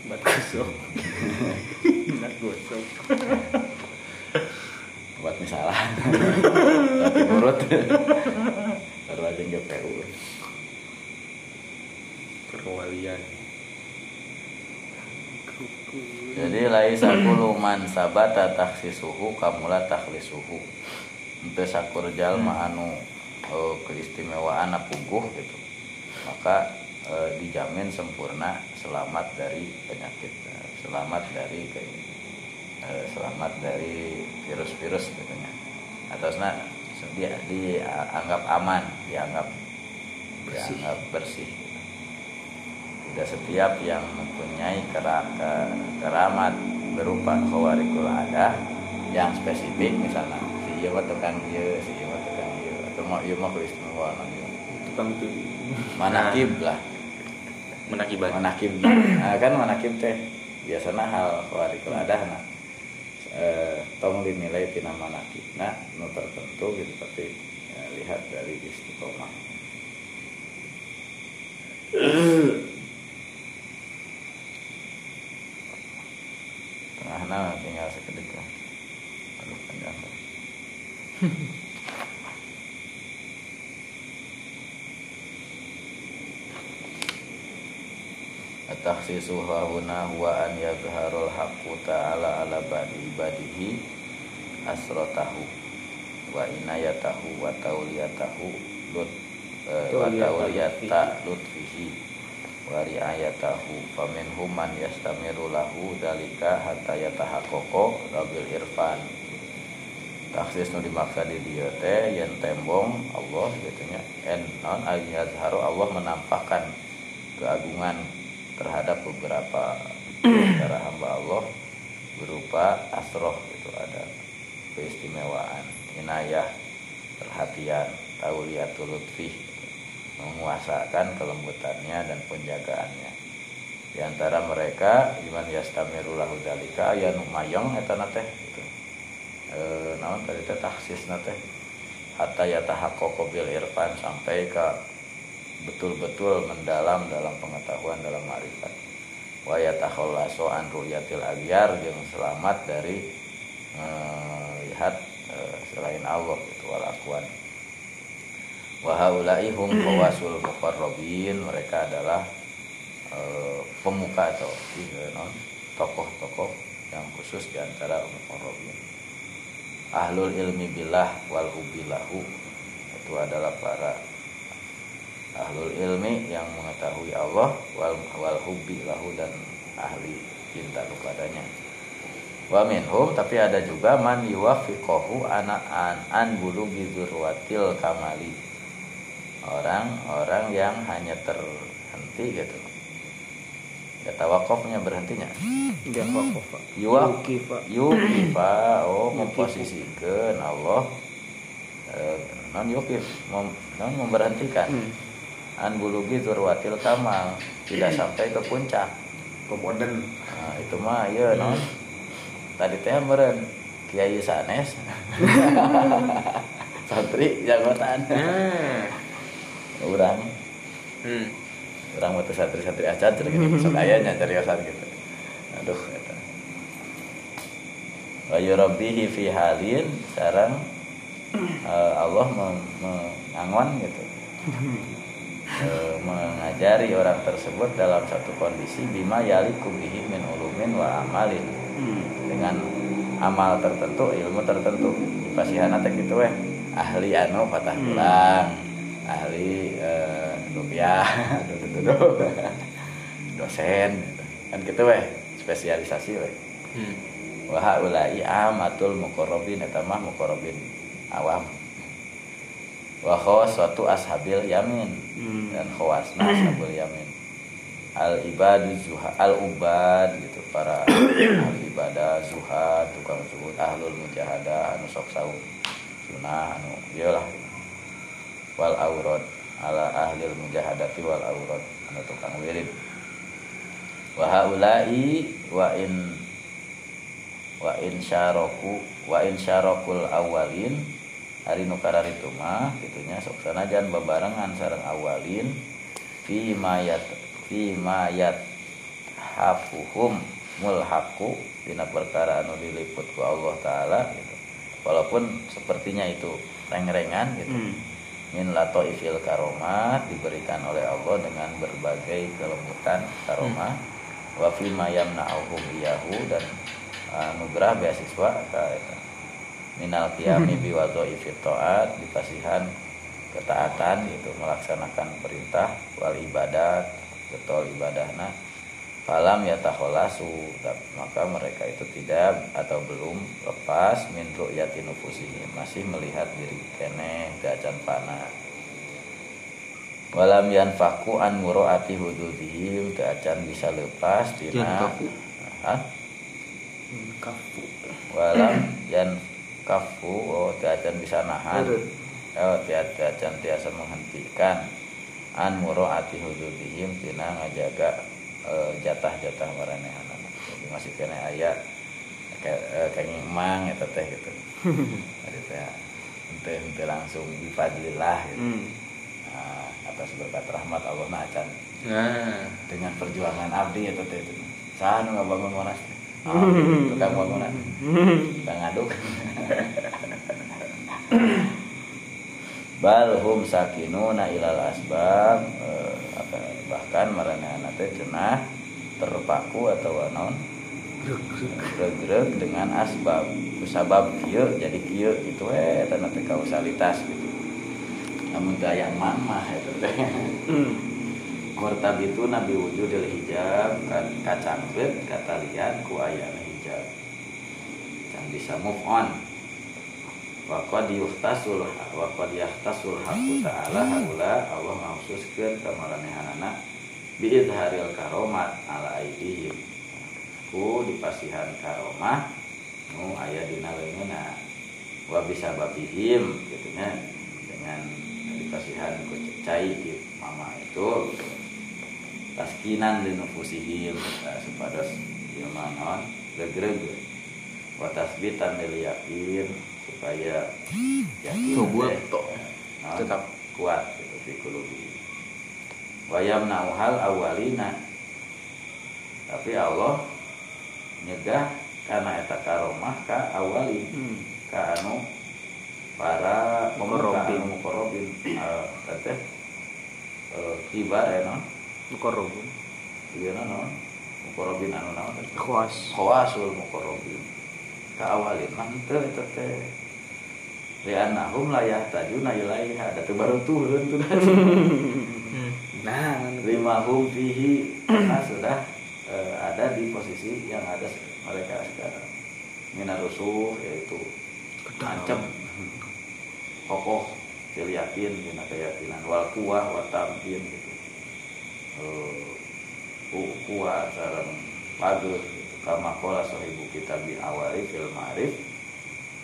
Bat gosok. Bat gosok. misalah tapi urut baru aja GPU Perwalian. jadi laisa kullu man sabata takhsisuhu kamula takhlisuhu. Untuk sakur jalma anu eh, keistimewaan puguh gitu. Maka eh, dijamin sempurna selamat dari penyakit eh, selamat dari ke- eh, selamat dari virus-virus gitu nya atasnya dia dianggap aman dianggap Bersih. dianggap bersih gitu. tidak setiap yang mempunyai kera- ke- keramat berupa khawarikul ada yang spesifik misalnya si iya tukang iya si iya tukang iya atau mau iya mah keistimewaan iya Tukang tuh. manakib lah Menakibat. manakib nah, kan manakib teh biasanya hal khawarikul ada nah eh, tong dinilai tina manakib nah nu tertentu gitu tapi ya, lihat dari istiqomah. Tengahna tinggal sekedik lah aduh panjang At-takhsisu hahuna huwa an yadharul haqqu ta'ala ala badi ibadihi asratahu wa inayatahu wa tauliyatahu lut eh, wa Tauliyata lutfihi wa riayatahu faminhum man yastamiru lahu dalika hatta yatahaqqaqo rabil irfan. Taksis nu dimaksa di dia teh yang tembong Allah gitu nya en non ayazharu Allah menampakkan keagungan terhadap beberapa para hamba Allah berupa asroh itu ada keistimewaan inayah perhatian tauliyatul lutfi menguasakan kelembutannya dan penjagaannya di antara mereka iman yastamiru lahu dalika aya nu mayong eta na teh gitu. Naon tadi teh taksis na teh hatta yatahaqqaqu bil irfan sampai ke betul-betul mendalam dalam pengetahuan dalam marifat. Wa yatakhallasu an ru'yatil aghyar yang selamat dari melihat eh, selain Allah itu wal akwan wa haula'i hum qawasul muqarrabin mereka adalah eh, pemuka atau eh, tokoh-tokoh yang khusus di antara muqarrabin. Ahlul ilmi billah wal hubilahu itu adalah para ahlul ilmi yang mengetahui Allah wal, wal hubbi lahu dan ahli cinta kepadanya. Wa minhum tapi ada juga man yuwafiqahu ana an an bulughi dzurwatil kamali. Orang-orang yang hanya terhenti gitu. Ya tawakufnya berhentinya. Yukifa. yukifa oh memposisikan Allah. Eh, non yukif mem, non memberhentikan. Hmm. An bulugi zurwatil kamal. Tidak sampai ke puncak. Pemoden. nah, itu mah iya non. Tadi teh meren kiai sanes. Santri jagotan Nah. orang Hmm. orang waktu santri-santri acan gitu. Sok ayahnya cariyosan gitu. Aduh eta. Wa yurabbihi fi halin sarang eh, Allah meng- mengangon gitu Eh, mengajari orang tersebut dalam satu kondisi bima yaliku bihi min ulumin wa amalin. Hmm. dengan amal tertentu ilmu tertentu. Pasihana teh gitu weh. Ahli anu patah Hmm. tulang ahli eh, rupiah. Dosen. Kan gitu weh. Spesialisasi weh. Hmm. amatul muqarrabin eta mah muqarrabin awam wa suatu ashabil yamin. Hmm. dan khawasna ashabul yamin. Al ibad zuha al ubad gitu para al ibadah zuhad tukang zuhud ahlul mujahadah anu sok saum. Sunah anu iyalah. Wal aurad ala ahlil mujahadati wal aurad anu tukang wirid. Wa haula'i wa in wa in syaraku wa in syarakul awalin hari nukarar itu mah gitunya sok sanajan bebarengan sareng awalin fi mayat fi mayat hafuhum mulhaku dina perkara anu diliput ku Allah taala gitu walaupun sepertinya itu reng-rengan gitu Hmm. min latoifil karomat diberikan oleh Allah dengan berbagai kelembutan karomah wa fi ma yamna'uhum iyahu dan anugerah beasiswa ka eta. Minal qiyami bi wadhaifit taat dipasihan ketaatan itu melaksanakan perintah wal ibadat betul ibadahna falam yatakholasu maka mereka itu tidak atau belum lepas min ru'yati nufusihim masih melihat diri kene gajan panah walam yanfaku an muroati hududihim keacan bisa lepas tina. Hah? walam yan kafu oh keacan bisa nahan. Oh tiat keacan tiasa menghentikan. An muroati hududihim tina ngajaga eh, jatah-jatah maranehana jadi masih kena ayat kayak kayak emang eta teh gitu. Ada teh ente ente langsung bifadlillah gitu. Hmm. Nah, atas berkat rahmat Allah nah acan Nah, dengan perjuangan abdi itu teh itu. Sah nu ngabangun monas teh Tukang bangunan. Tukang ngaduk bal hum sakinuna ilal asbab eh, bahkan maranehana teh cenah terpaku atau non greg dengan asbab. Sabab kieu jadi kieu gitu eh tanda teh kausalitas gitu. Namun daya mama itu teh Hmm. Murtabitu nabi wujudil hijab ka- kacangkeut kata lihat ku ayana hijab. Can bisa move on. Wa qad yuhtasul wa qad yahtasul haqqu ta'ala haula Allah mangsuskeun ka maranehanana bi izharil karomat ala aidihim. Ku dipasihan karomah nu aya dina leungeunna wa bisa babihim gitu nya dengan dipasihan ku cai di mama itu taskinan di nufusihim supados ieu mah naon legreg wa tasbitan lil yakin supaya yakin Subur, teh, naon, Tetap. kuat gitu fi qulubi. Wa yamna'uhal awalina. Tapi Allah nyegah karena eta karomah ka awalin Hmm. ka anu para pemuka Muqarrabin. anu muqarrabin eh, teteh eh, kibar ya non Mukorobun. iya non muqarrabin anu naon Khuas. khawasul muqarrabin ka awalin mah teu eta teh li'annahum la yahtajuna ilaiha. Da teu baru turun tuh. Nah, lima hum fihi. Karena sudah eh, ada di posisi yang ada mereka sekarang. Minarusuh yaitu ancam. Kokoh yakin dina keyakinan wal kuah wa tamkin. gitu Eh, sareng pageuh gitu kama qala sahibu kitab bi awari fil ma'rif.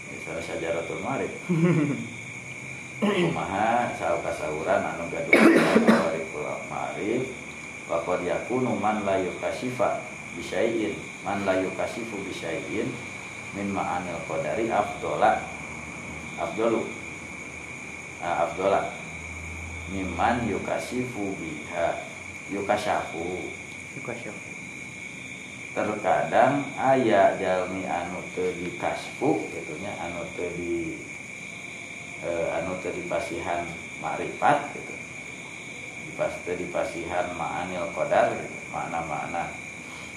Misalnya sajaratul ma'rif. Kumaha saau kasauran anu gaduh awari fil ma'rif. Wa qad yakunu man la yukashifa bisyai'in man la yukashifu bisyai'in min ma'anil qadari afdola. Afdolu nah, afdola. Miman yukasifu biha yukasyafu suka siapa? terkadang aya jalmi anu teu dikasfu gitunya anu teu di eh, anu teu dipasihan makrifat gitu dipas teu dipasihan ma'anil qadar gitu. makna-makna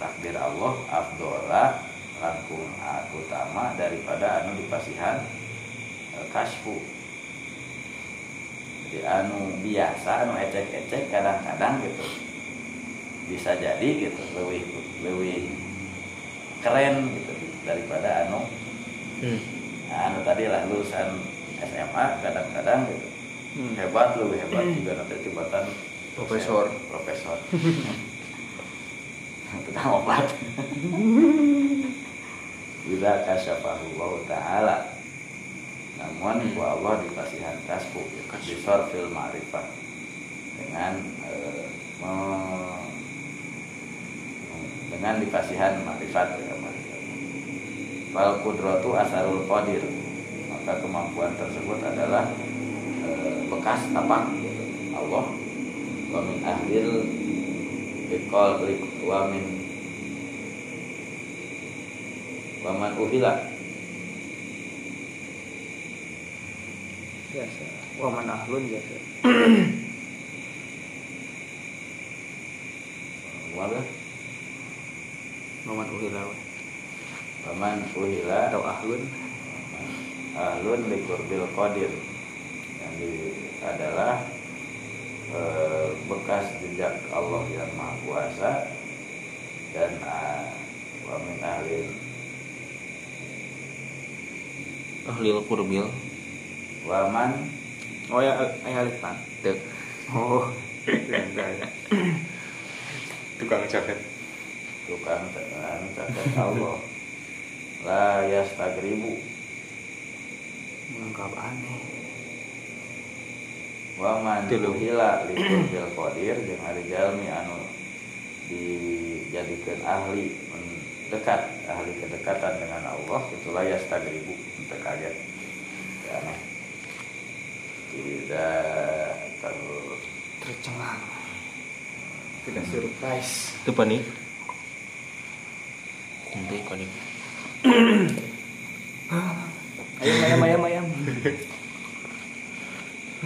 takdir Allah afdola langkung utama daripada anu dipasihan eh, kasfu anu biasa anu ecek-ecek kadang-kadang gitu bisa jadi gitu lebih lebih keren gitu daripada anu Hmm. anu tadi lah lulusan SMA kadang-kadang gitu Hmm. hebat lebih hebat juga nanti jabatan Profesor. profesor tukang obat Bila kasyafahu Allah Ta'ala Namun ku Allah dikasihan kasbu Bisor fil ma'rifah. Dengan eh, me- Dengan dikasihan ma'rifat ya, ma'rifat. Fal kudratu asarul qadir. Maka kemampuan tersebut adalah eh, Bekas tapak. Allah. Wa min ahlil wa min Waman uhila biasa waman ahlun biasa Wala waman uhila. Waman uhila. Atau ahlun. Ahlun likurbil qadir. Yang di, adalah eh, Bekas jejak Allah yang maha kuasa Dan ah, Wamin ahlin ahlil kurbil Waman. Oh ya ay alif tan. Dek. oh tukang jaket. Tukang tenan cacat Allah. La yastagribu menganggap aneh. Waman tuhila likurbil qadir Jeung hari jalmi anu Dijadikan ahli Dekat Ahli kedekatan dengan Allah Itulah yastagribu Untuk kaget. Tidak ter tercengang. Tidak surprise. Itu panik itu panik ayam ayam ayam ayam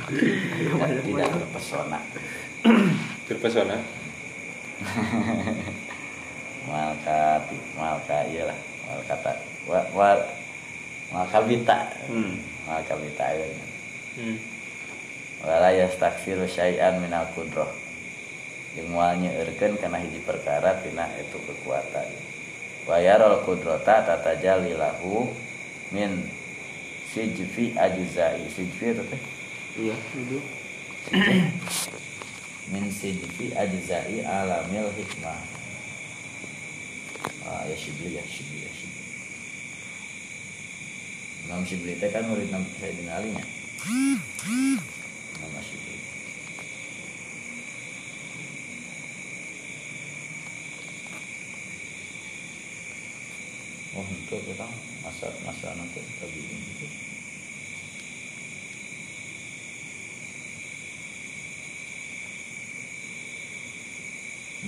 tidak, tidak terpesona terpesona malka malka iyalah. Malka tak wa, wa, malka bita. Hmm. malka bita ya hmm. Wala yastaksiru syai'an minal kudroh jeung moal nyeueurkeun kana hiji perkara tina itu kekuatan. Wa yarol kudrota tatajalli lahu min sijfi ajzai. Sijfi itu teh? Iya itu min sijfi ajzai alamil hikmah. Ah ya shibli ya shibli ya shibli. Imam Shibli teh kan murid Nabi Sayyidina Ali nya Imam Shibli Oh, itu kita masa masa nanti tapi itu.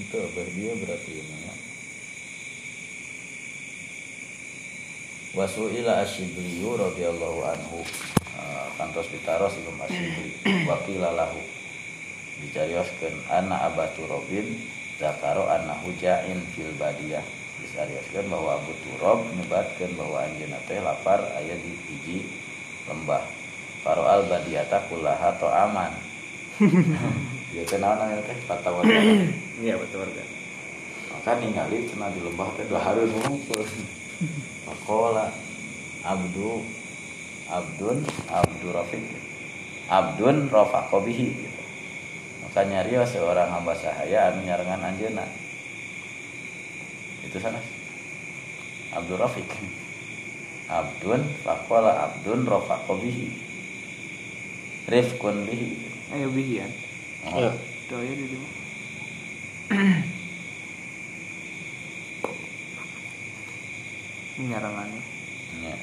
Itu apa dia berarti namanya? Wasu'ila asyibliyu radhiyallahu anhu. Ah, kantos ditaros Imam Asyibli wakila lahu. Dicarioskeun anna abatu robin zakaro anna hujain fil badiyah. Disarioskeun bahwa Abu Turab nyebatkeun bahwa anjeunna teh lapar aya di hiji lembah. Faro al badiyata kullaha aman Dia teh naon aya teh patawa iya betul warga. Maka ningali cenah di lembah teh dua hari ngumpul. Pakola Abdu Abdun Abdu Rafiq. Abdun Rafakobihi gitu. maka nyarios seorang hamba sahaya anu nyarengan anjeuna. Itu sana Abdul Rafiq. Abdun Fakola Abdun Rafakobihi Rifkun bihi. Ayo bihian oh. aja di situ nyarangannya Ya.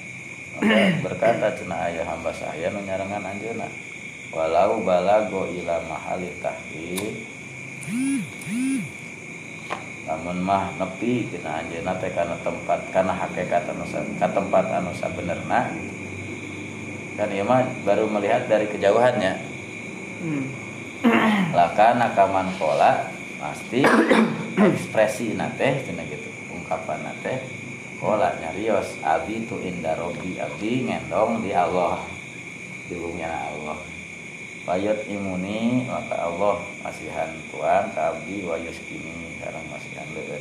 Berkata cenah ayah hamba saya nu nyarengan anjeuna. Walau balago ila mahali tahqiq Namun mah nepi kena anjeuna teh kana tempat kana hakikat anu ka tempat anu sabenerna. Kan ieu mah baru melihat dari kejauhannya. hmm. Lakana kaman pola pasti ekspresi nate cenah gitu ungkapan nate pola nyarios abi tu inda robi abdi ngendong di Allah di bumi Allah. Wayut imuni maka Allah masihan tuan ke abdi wa yuskini sekarang masihan leueur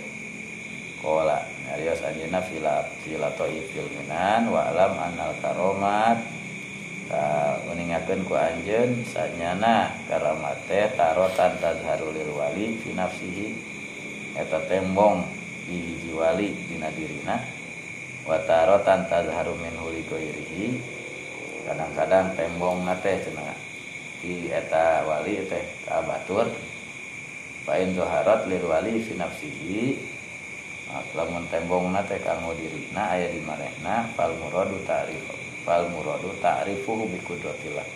Kola nyarios anjeuna fila fila fil minan wa alam anal karomat ka meningakeun ku anjeun sanyana karamat teh tarotan tazharul lil wali fi nafsihi. Eta tembong di hiji wali dina dirina. Wa tarotan tazharu min huli kadang-kadang tembong nate cenah di eta wali teh ka batur Pain zoharat lil wali fi nafsihi. Nah, lamun tembong nate kanggo dirina aya di marehna fal muradu ta'rif fal muradu ta'rifuhu bi qudratillah.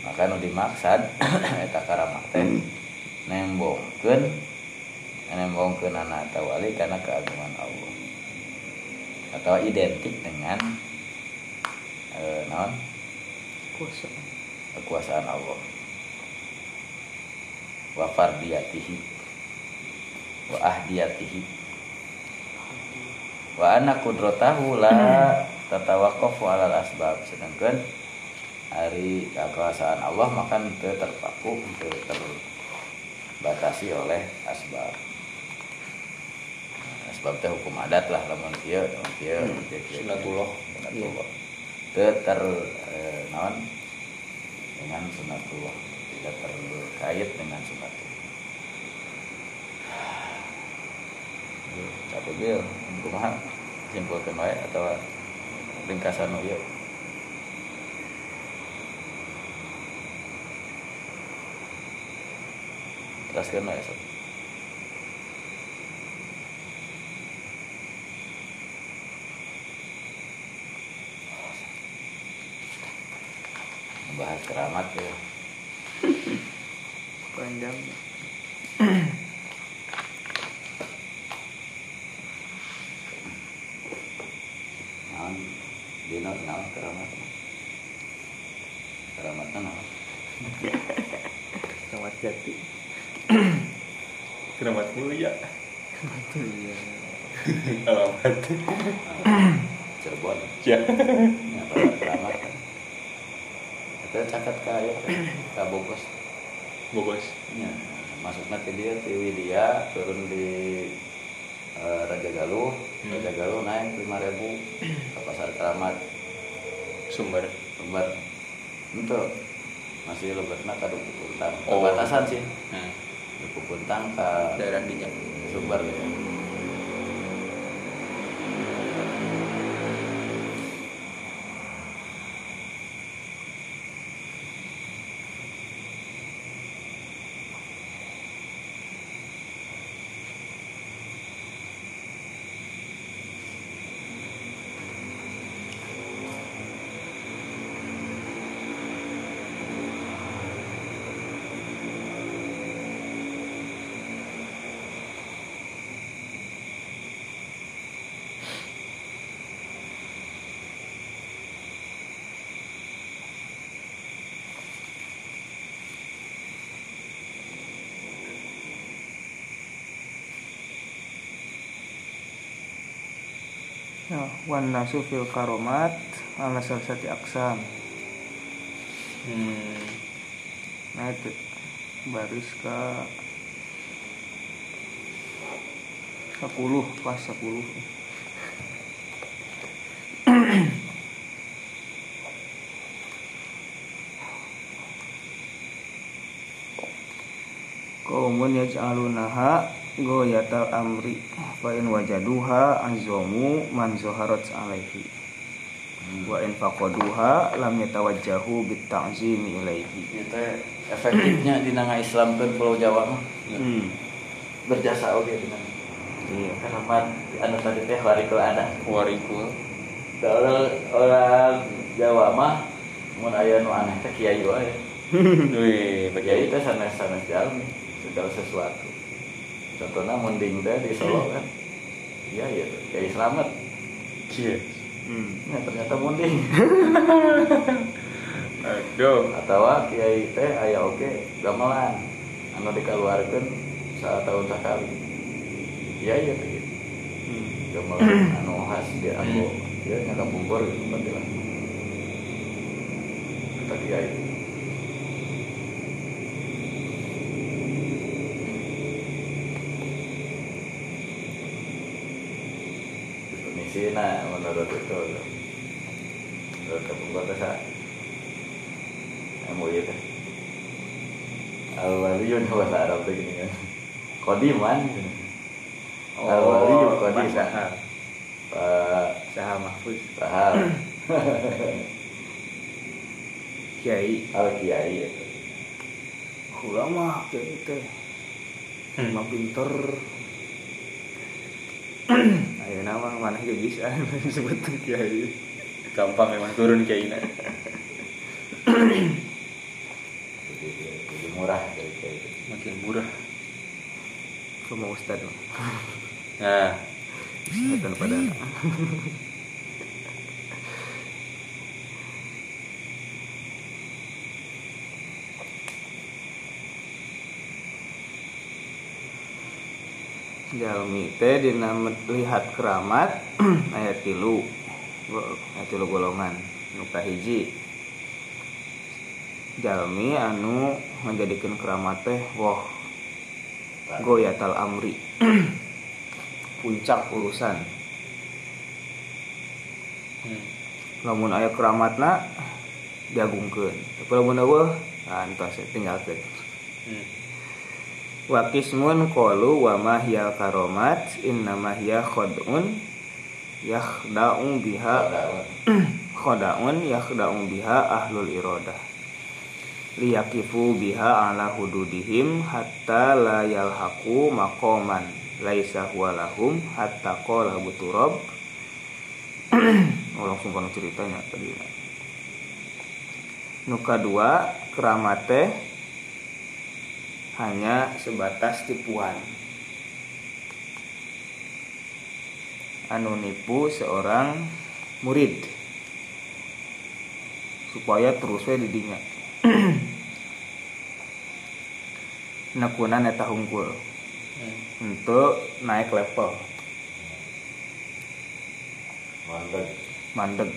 Maka nu dimaksad eta karamah teh nembongkeun nembongkeun anak atau wali karena keagungan Allah. Atau identik dengan eh, naon? Kuasa. Kekuasaan Allah. Wa fardiyatihi. Wa ahdiyatihi. Wa anna qudratahu la tatawaqafu alal asbab. Sedangkan hari kekuasaan Allah maka itu terpaku itu terbatasi oleh asbab. Asbab teh hukum adat lah lamun kieu lamun kieu kieu, kieu. Sunatullah. sunatullah. Itu ter eh, naon? Dengan sunatullah. Tidak terkait dengan sunatullah. Capek bil, kumaha? Simpulkan wae atau ringkasan ieu. Teruskan wae sob. Bahas keramat ya. panjang naon dino naon keramat keramatna naon Keramat jati Keramat mulia. iya Alamat. Cirebon Ya. ya pada keramat kan itu catat ka aya ka Bogos Bogos. ya masuknya ke dia di Widya turun di eh, Raja Galuh Hmm. Raja Galuh naik 5000 ke pasar keramat Sumber. lebar itu masih lebarnya ke Duku Puntang Oh. perbatasan sih Hmm. Duku Puntang ke Daerah dinya. Sumber gitu Nah, wan nasu fil karomat ala salasati aksam. Hmm. Nah itu baris ke 10 pas 10 Kaumun yaj'alunaha goyatal amri fa in wajaduha azamu man zaharat alaihi. Wa in faqaduha lam yatawajjahu bit ta'zimi ilaihi itu efektifnya di nanga Islam kan Pulau Jawa mah. Hmm. berjasa oke di nanga. Iya. Keramat anu tadi teh warikul ada. Warikul. kalau orang Jawa mah mun aya nu aneh teh kiai wae. Wih, kiai bagi teh sanes-sanes jalmi segala sesuatu contohnya munding teh di Solo kan iya iya kiai selamat Iya. hmm. ya ternyata munding Aduh. atau kiai teh aya oke gamelan anu dikeluarkan saat tahun sekali iya iya gitu. Hmm. gamelan anu khas dia aku dia nyaka bubur gitu berarti lah kata kiai nah menurut itu menurut kebungkot desa MUI teh al waliyun bahasa Arab teh gini kan. Kodiman Al-wali yuqadi saha Pak. Saha mahfuz. Sahal kiai. Al Kiai itu. Kula mah kiai teh Hmm. mah pinter ayo nama mana ge bisa disebut kiai. Gampang memang turun kayak ini Jadi, jadi murah dari Kiai. Itu. makin murah. Sama ustad nah. Ustadan pada Jalmi teh dina lihat keramat ayat tilu. Ayat tilu golongan nu hiji. Jalmi anu menjadikan keramat teh wah goyatal amri. Puncak urusan hmm. lamun aya keramatna diagungkeun tapi lamun eueuh ah entos tinggalkeun. Hmm. Wa qismun qalu wa ma hiya karomat inna ma hiya khad'un yakhda'u biha khada'un yakhda'u biha ahlul iradah liyakifu biha ala hududihim hatta la yalhaqu maqaman laisa huwa lahum hatta qala buturab oh langsung kono ceritanya tadi. Nu kadua keramat teh hanya sebatas tipuan. Anu nipu seorang murid. Supaya terus we didinya nakunan eta hungkul. Hmm. untuk naik level. Mantap. mandeg.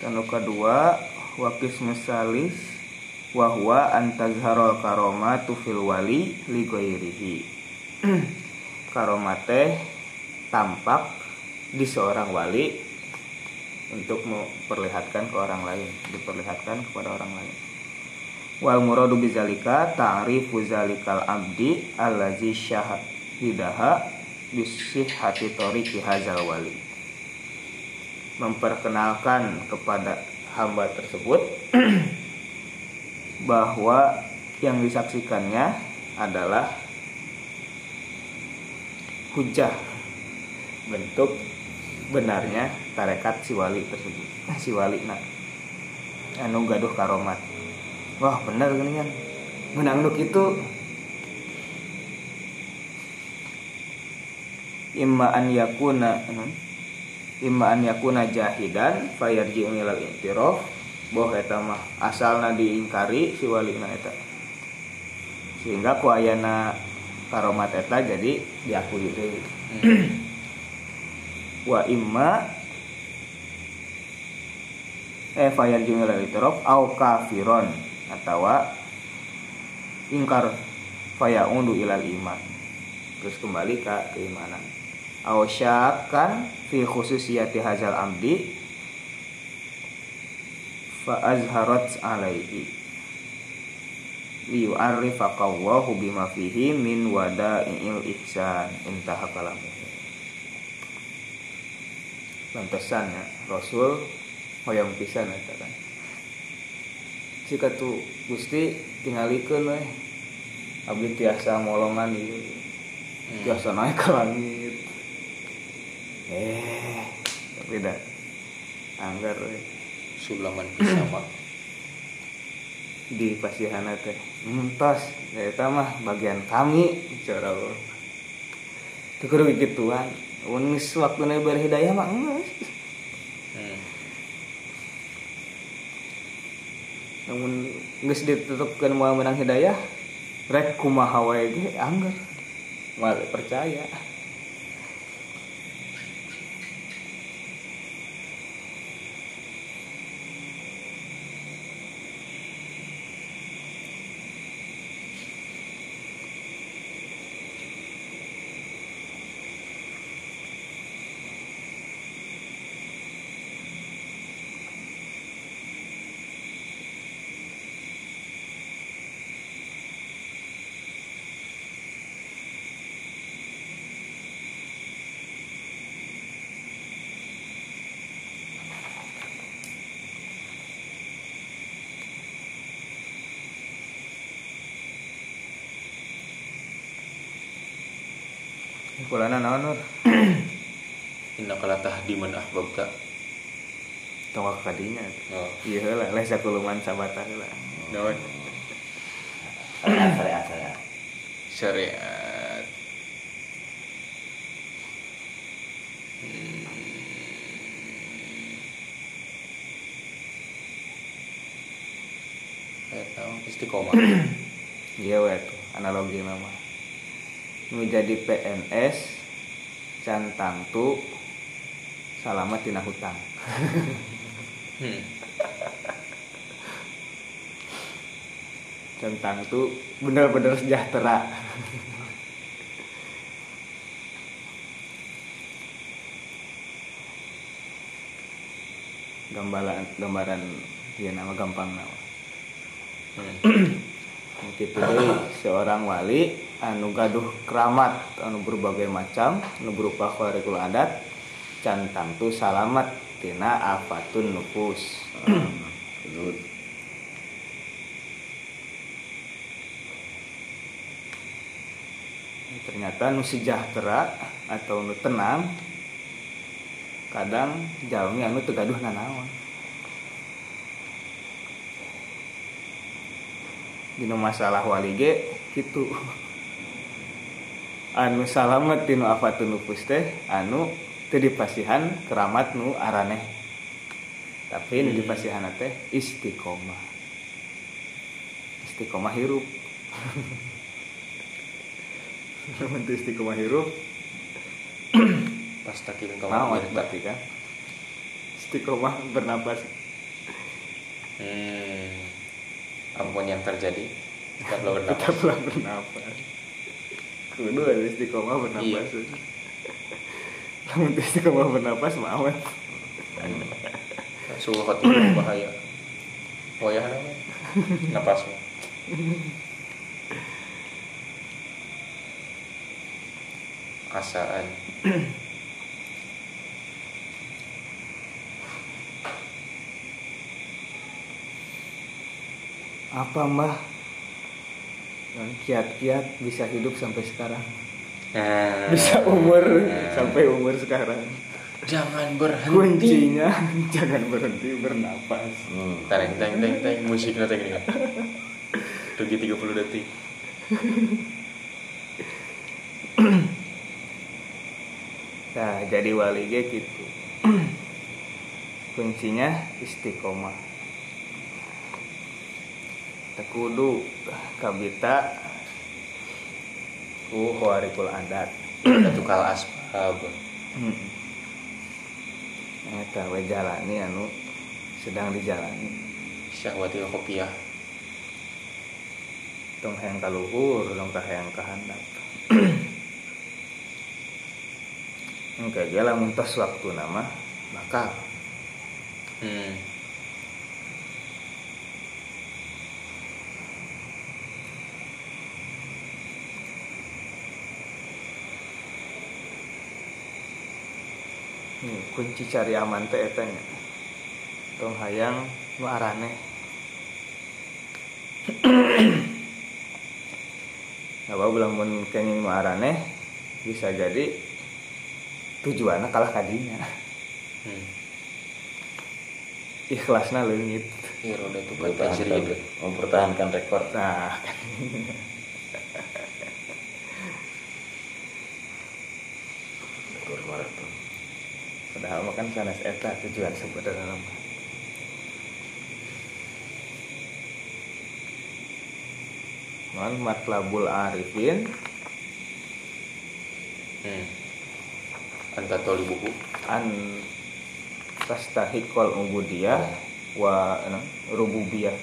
Dan wakis mesalis wahwa antazharol karomatu fil wali li ghairihi. Karomate tampak di seorang wali untuk memperlihatkan ke orang lain diperlihatkan kepada orang lain. Wal muradu bizalika ta'rifu zalikal abdi allazi syahidaha bisihhati tariqi hazal wali. Memperkenalkan kepada hamba tersebut bahwa yang disaksikannya adalah hujah bentuk benarnya tarekat si wali tersebut. Si wali nak. Anu gaduh karomat wah bener gini kan? Menang nuk itu imma an yakuna hmm, imma an yakuna jahidan fayarji'u ilal i'tiraf bahwa eta mah asalna diingkari si walina eta. Sehingga ku ayana karomat eta jadi diakui deui. Wa imma eh fayarji'u ilal i'tiraf au kafiron atawa ingkar fayaudu ilal iman. Terus kembali ke keimanan aw syakkan fi khususiyati hazal amdi fa azharat alaihi. Liyu'arrifa qawwahu bima fihi min wada'il ihsan. Intaha kalamu. Lantasan ya Rasul hoyong pisan eta kan. Jika tuh Gusti tingalikeun we abdi tiasa molongan ieu. Tiasa naik ke langit eh beda anggar we. sulaman pisama di pasihana teh entos eta mah bagian kami cara teu kudu gituan mun geus waktuna berhidayah mah geus hmm. namun geus ditutupkeun moal menang hidayah rek kumaha wae ge anggar. Mal percaya kulana naon nur? Innaka latahdi man ahbabta. Tong kadinya. Oh. Iya heula lesa kuluman sabata heula naon? Syariat, syariat, syariat. Hmm. Eta istiqomah. iya we tuh. Analogi nama nu jadi PNS cantang tuh salamat tina hutang Hmm. centang tuh bener-bener sejahtera gambaran gambaran ya nama gampang nama Hmm. gitu deh seorang wali anu gaduh keramat anu berbagai macam anu berupa kharikul adat cantang tuh salamat tina afatun nufus. Ternyata nu sejahtera atau nu tenang kadang jalmi anu tegaduh nanaon. Dinu masalah wali ge gitu anu salamet tinu afatun nufus teh anu teu dipasihan keramat nu araneh tapi nu dipasihan teh istiqomah. Istiqomah hirup. Untuk istiqomah hirup? Pas takirin Mau kamar berarti kan? Istiqomah bernapas. Hmm. Ampun yang terjadi. Tetaplah bernapas. Tetaplah bernapas Kudu ada istiqomah bernapas Lamun teu istiqomah bernapas mawet Suhu hati bahaya. Wayah nama. Napasmu. Asaan. Apa yang kiat-kiat bisa hidup sampai sekarang Nah, Bisa umur sampai umur sekarang jangan berhenti. Kuncinya jangan berhenti bernapas Hmm. Teng teng teng teng musiknya teng ini. Tugi 30 detik. Nah, jadi wali ge gitu. Kuncinya istiqomah. Tekudu kabita ku khawarikul adat. Tukal asbab. Eta we jalani anu sedang dijalani. Syahwatil kopiah. Tong hayang kaluhur, tong hayang kahandap. Engke ge lamun tos waktu nama bakal Hmm. Hmm, kunci cari aman teh eta nya. Tong hayang nu araneh. Apa lamun kenging nu araneh bisa jadi tujuannya kalah kadinya. Hmm. Ikhlasna leungit. Iya roda tuh kan tajrid. Mempertahankan, mempertahankan rekor. Nah, Rekor maraton. Padahal mah kan sanes eta tujuan sebenarnya mah. Man matlabul arifin Hmm. Anta toli buku. an tastahiqal ubudiyah wa rububiyah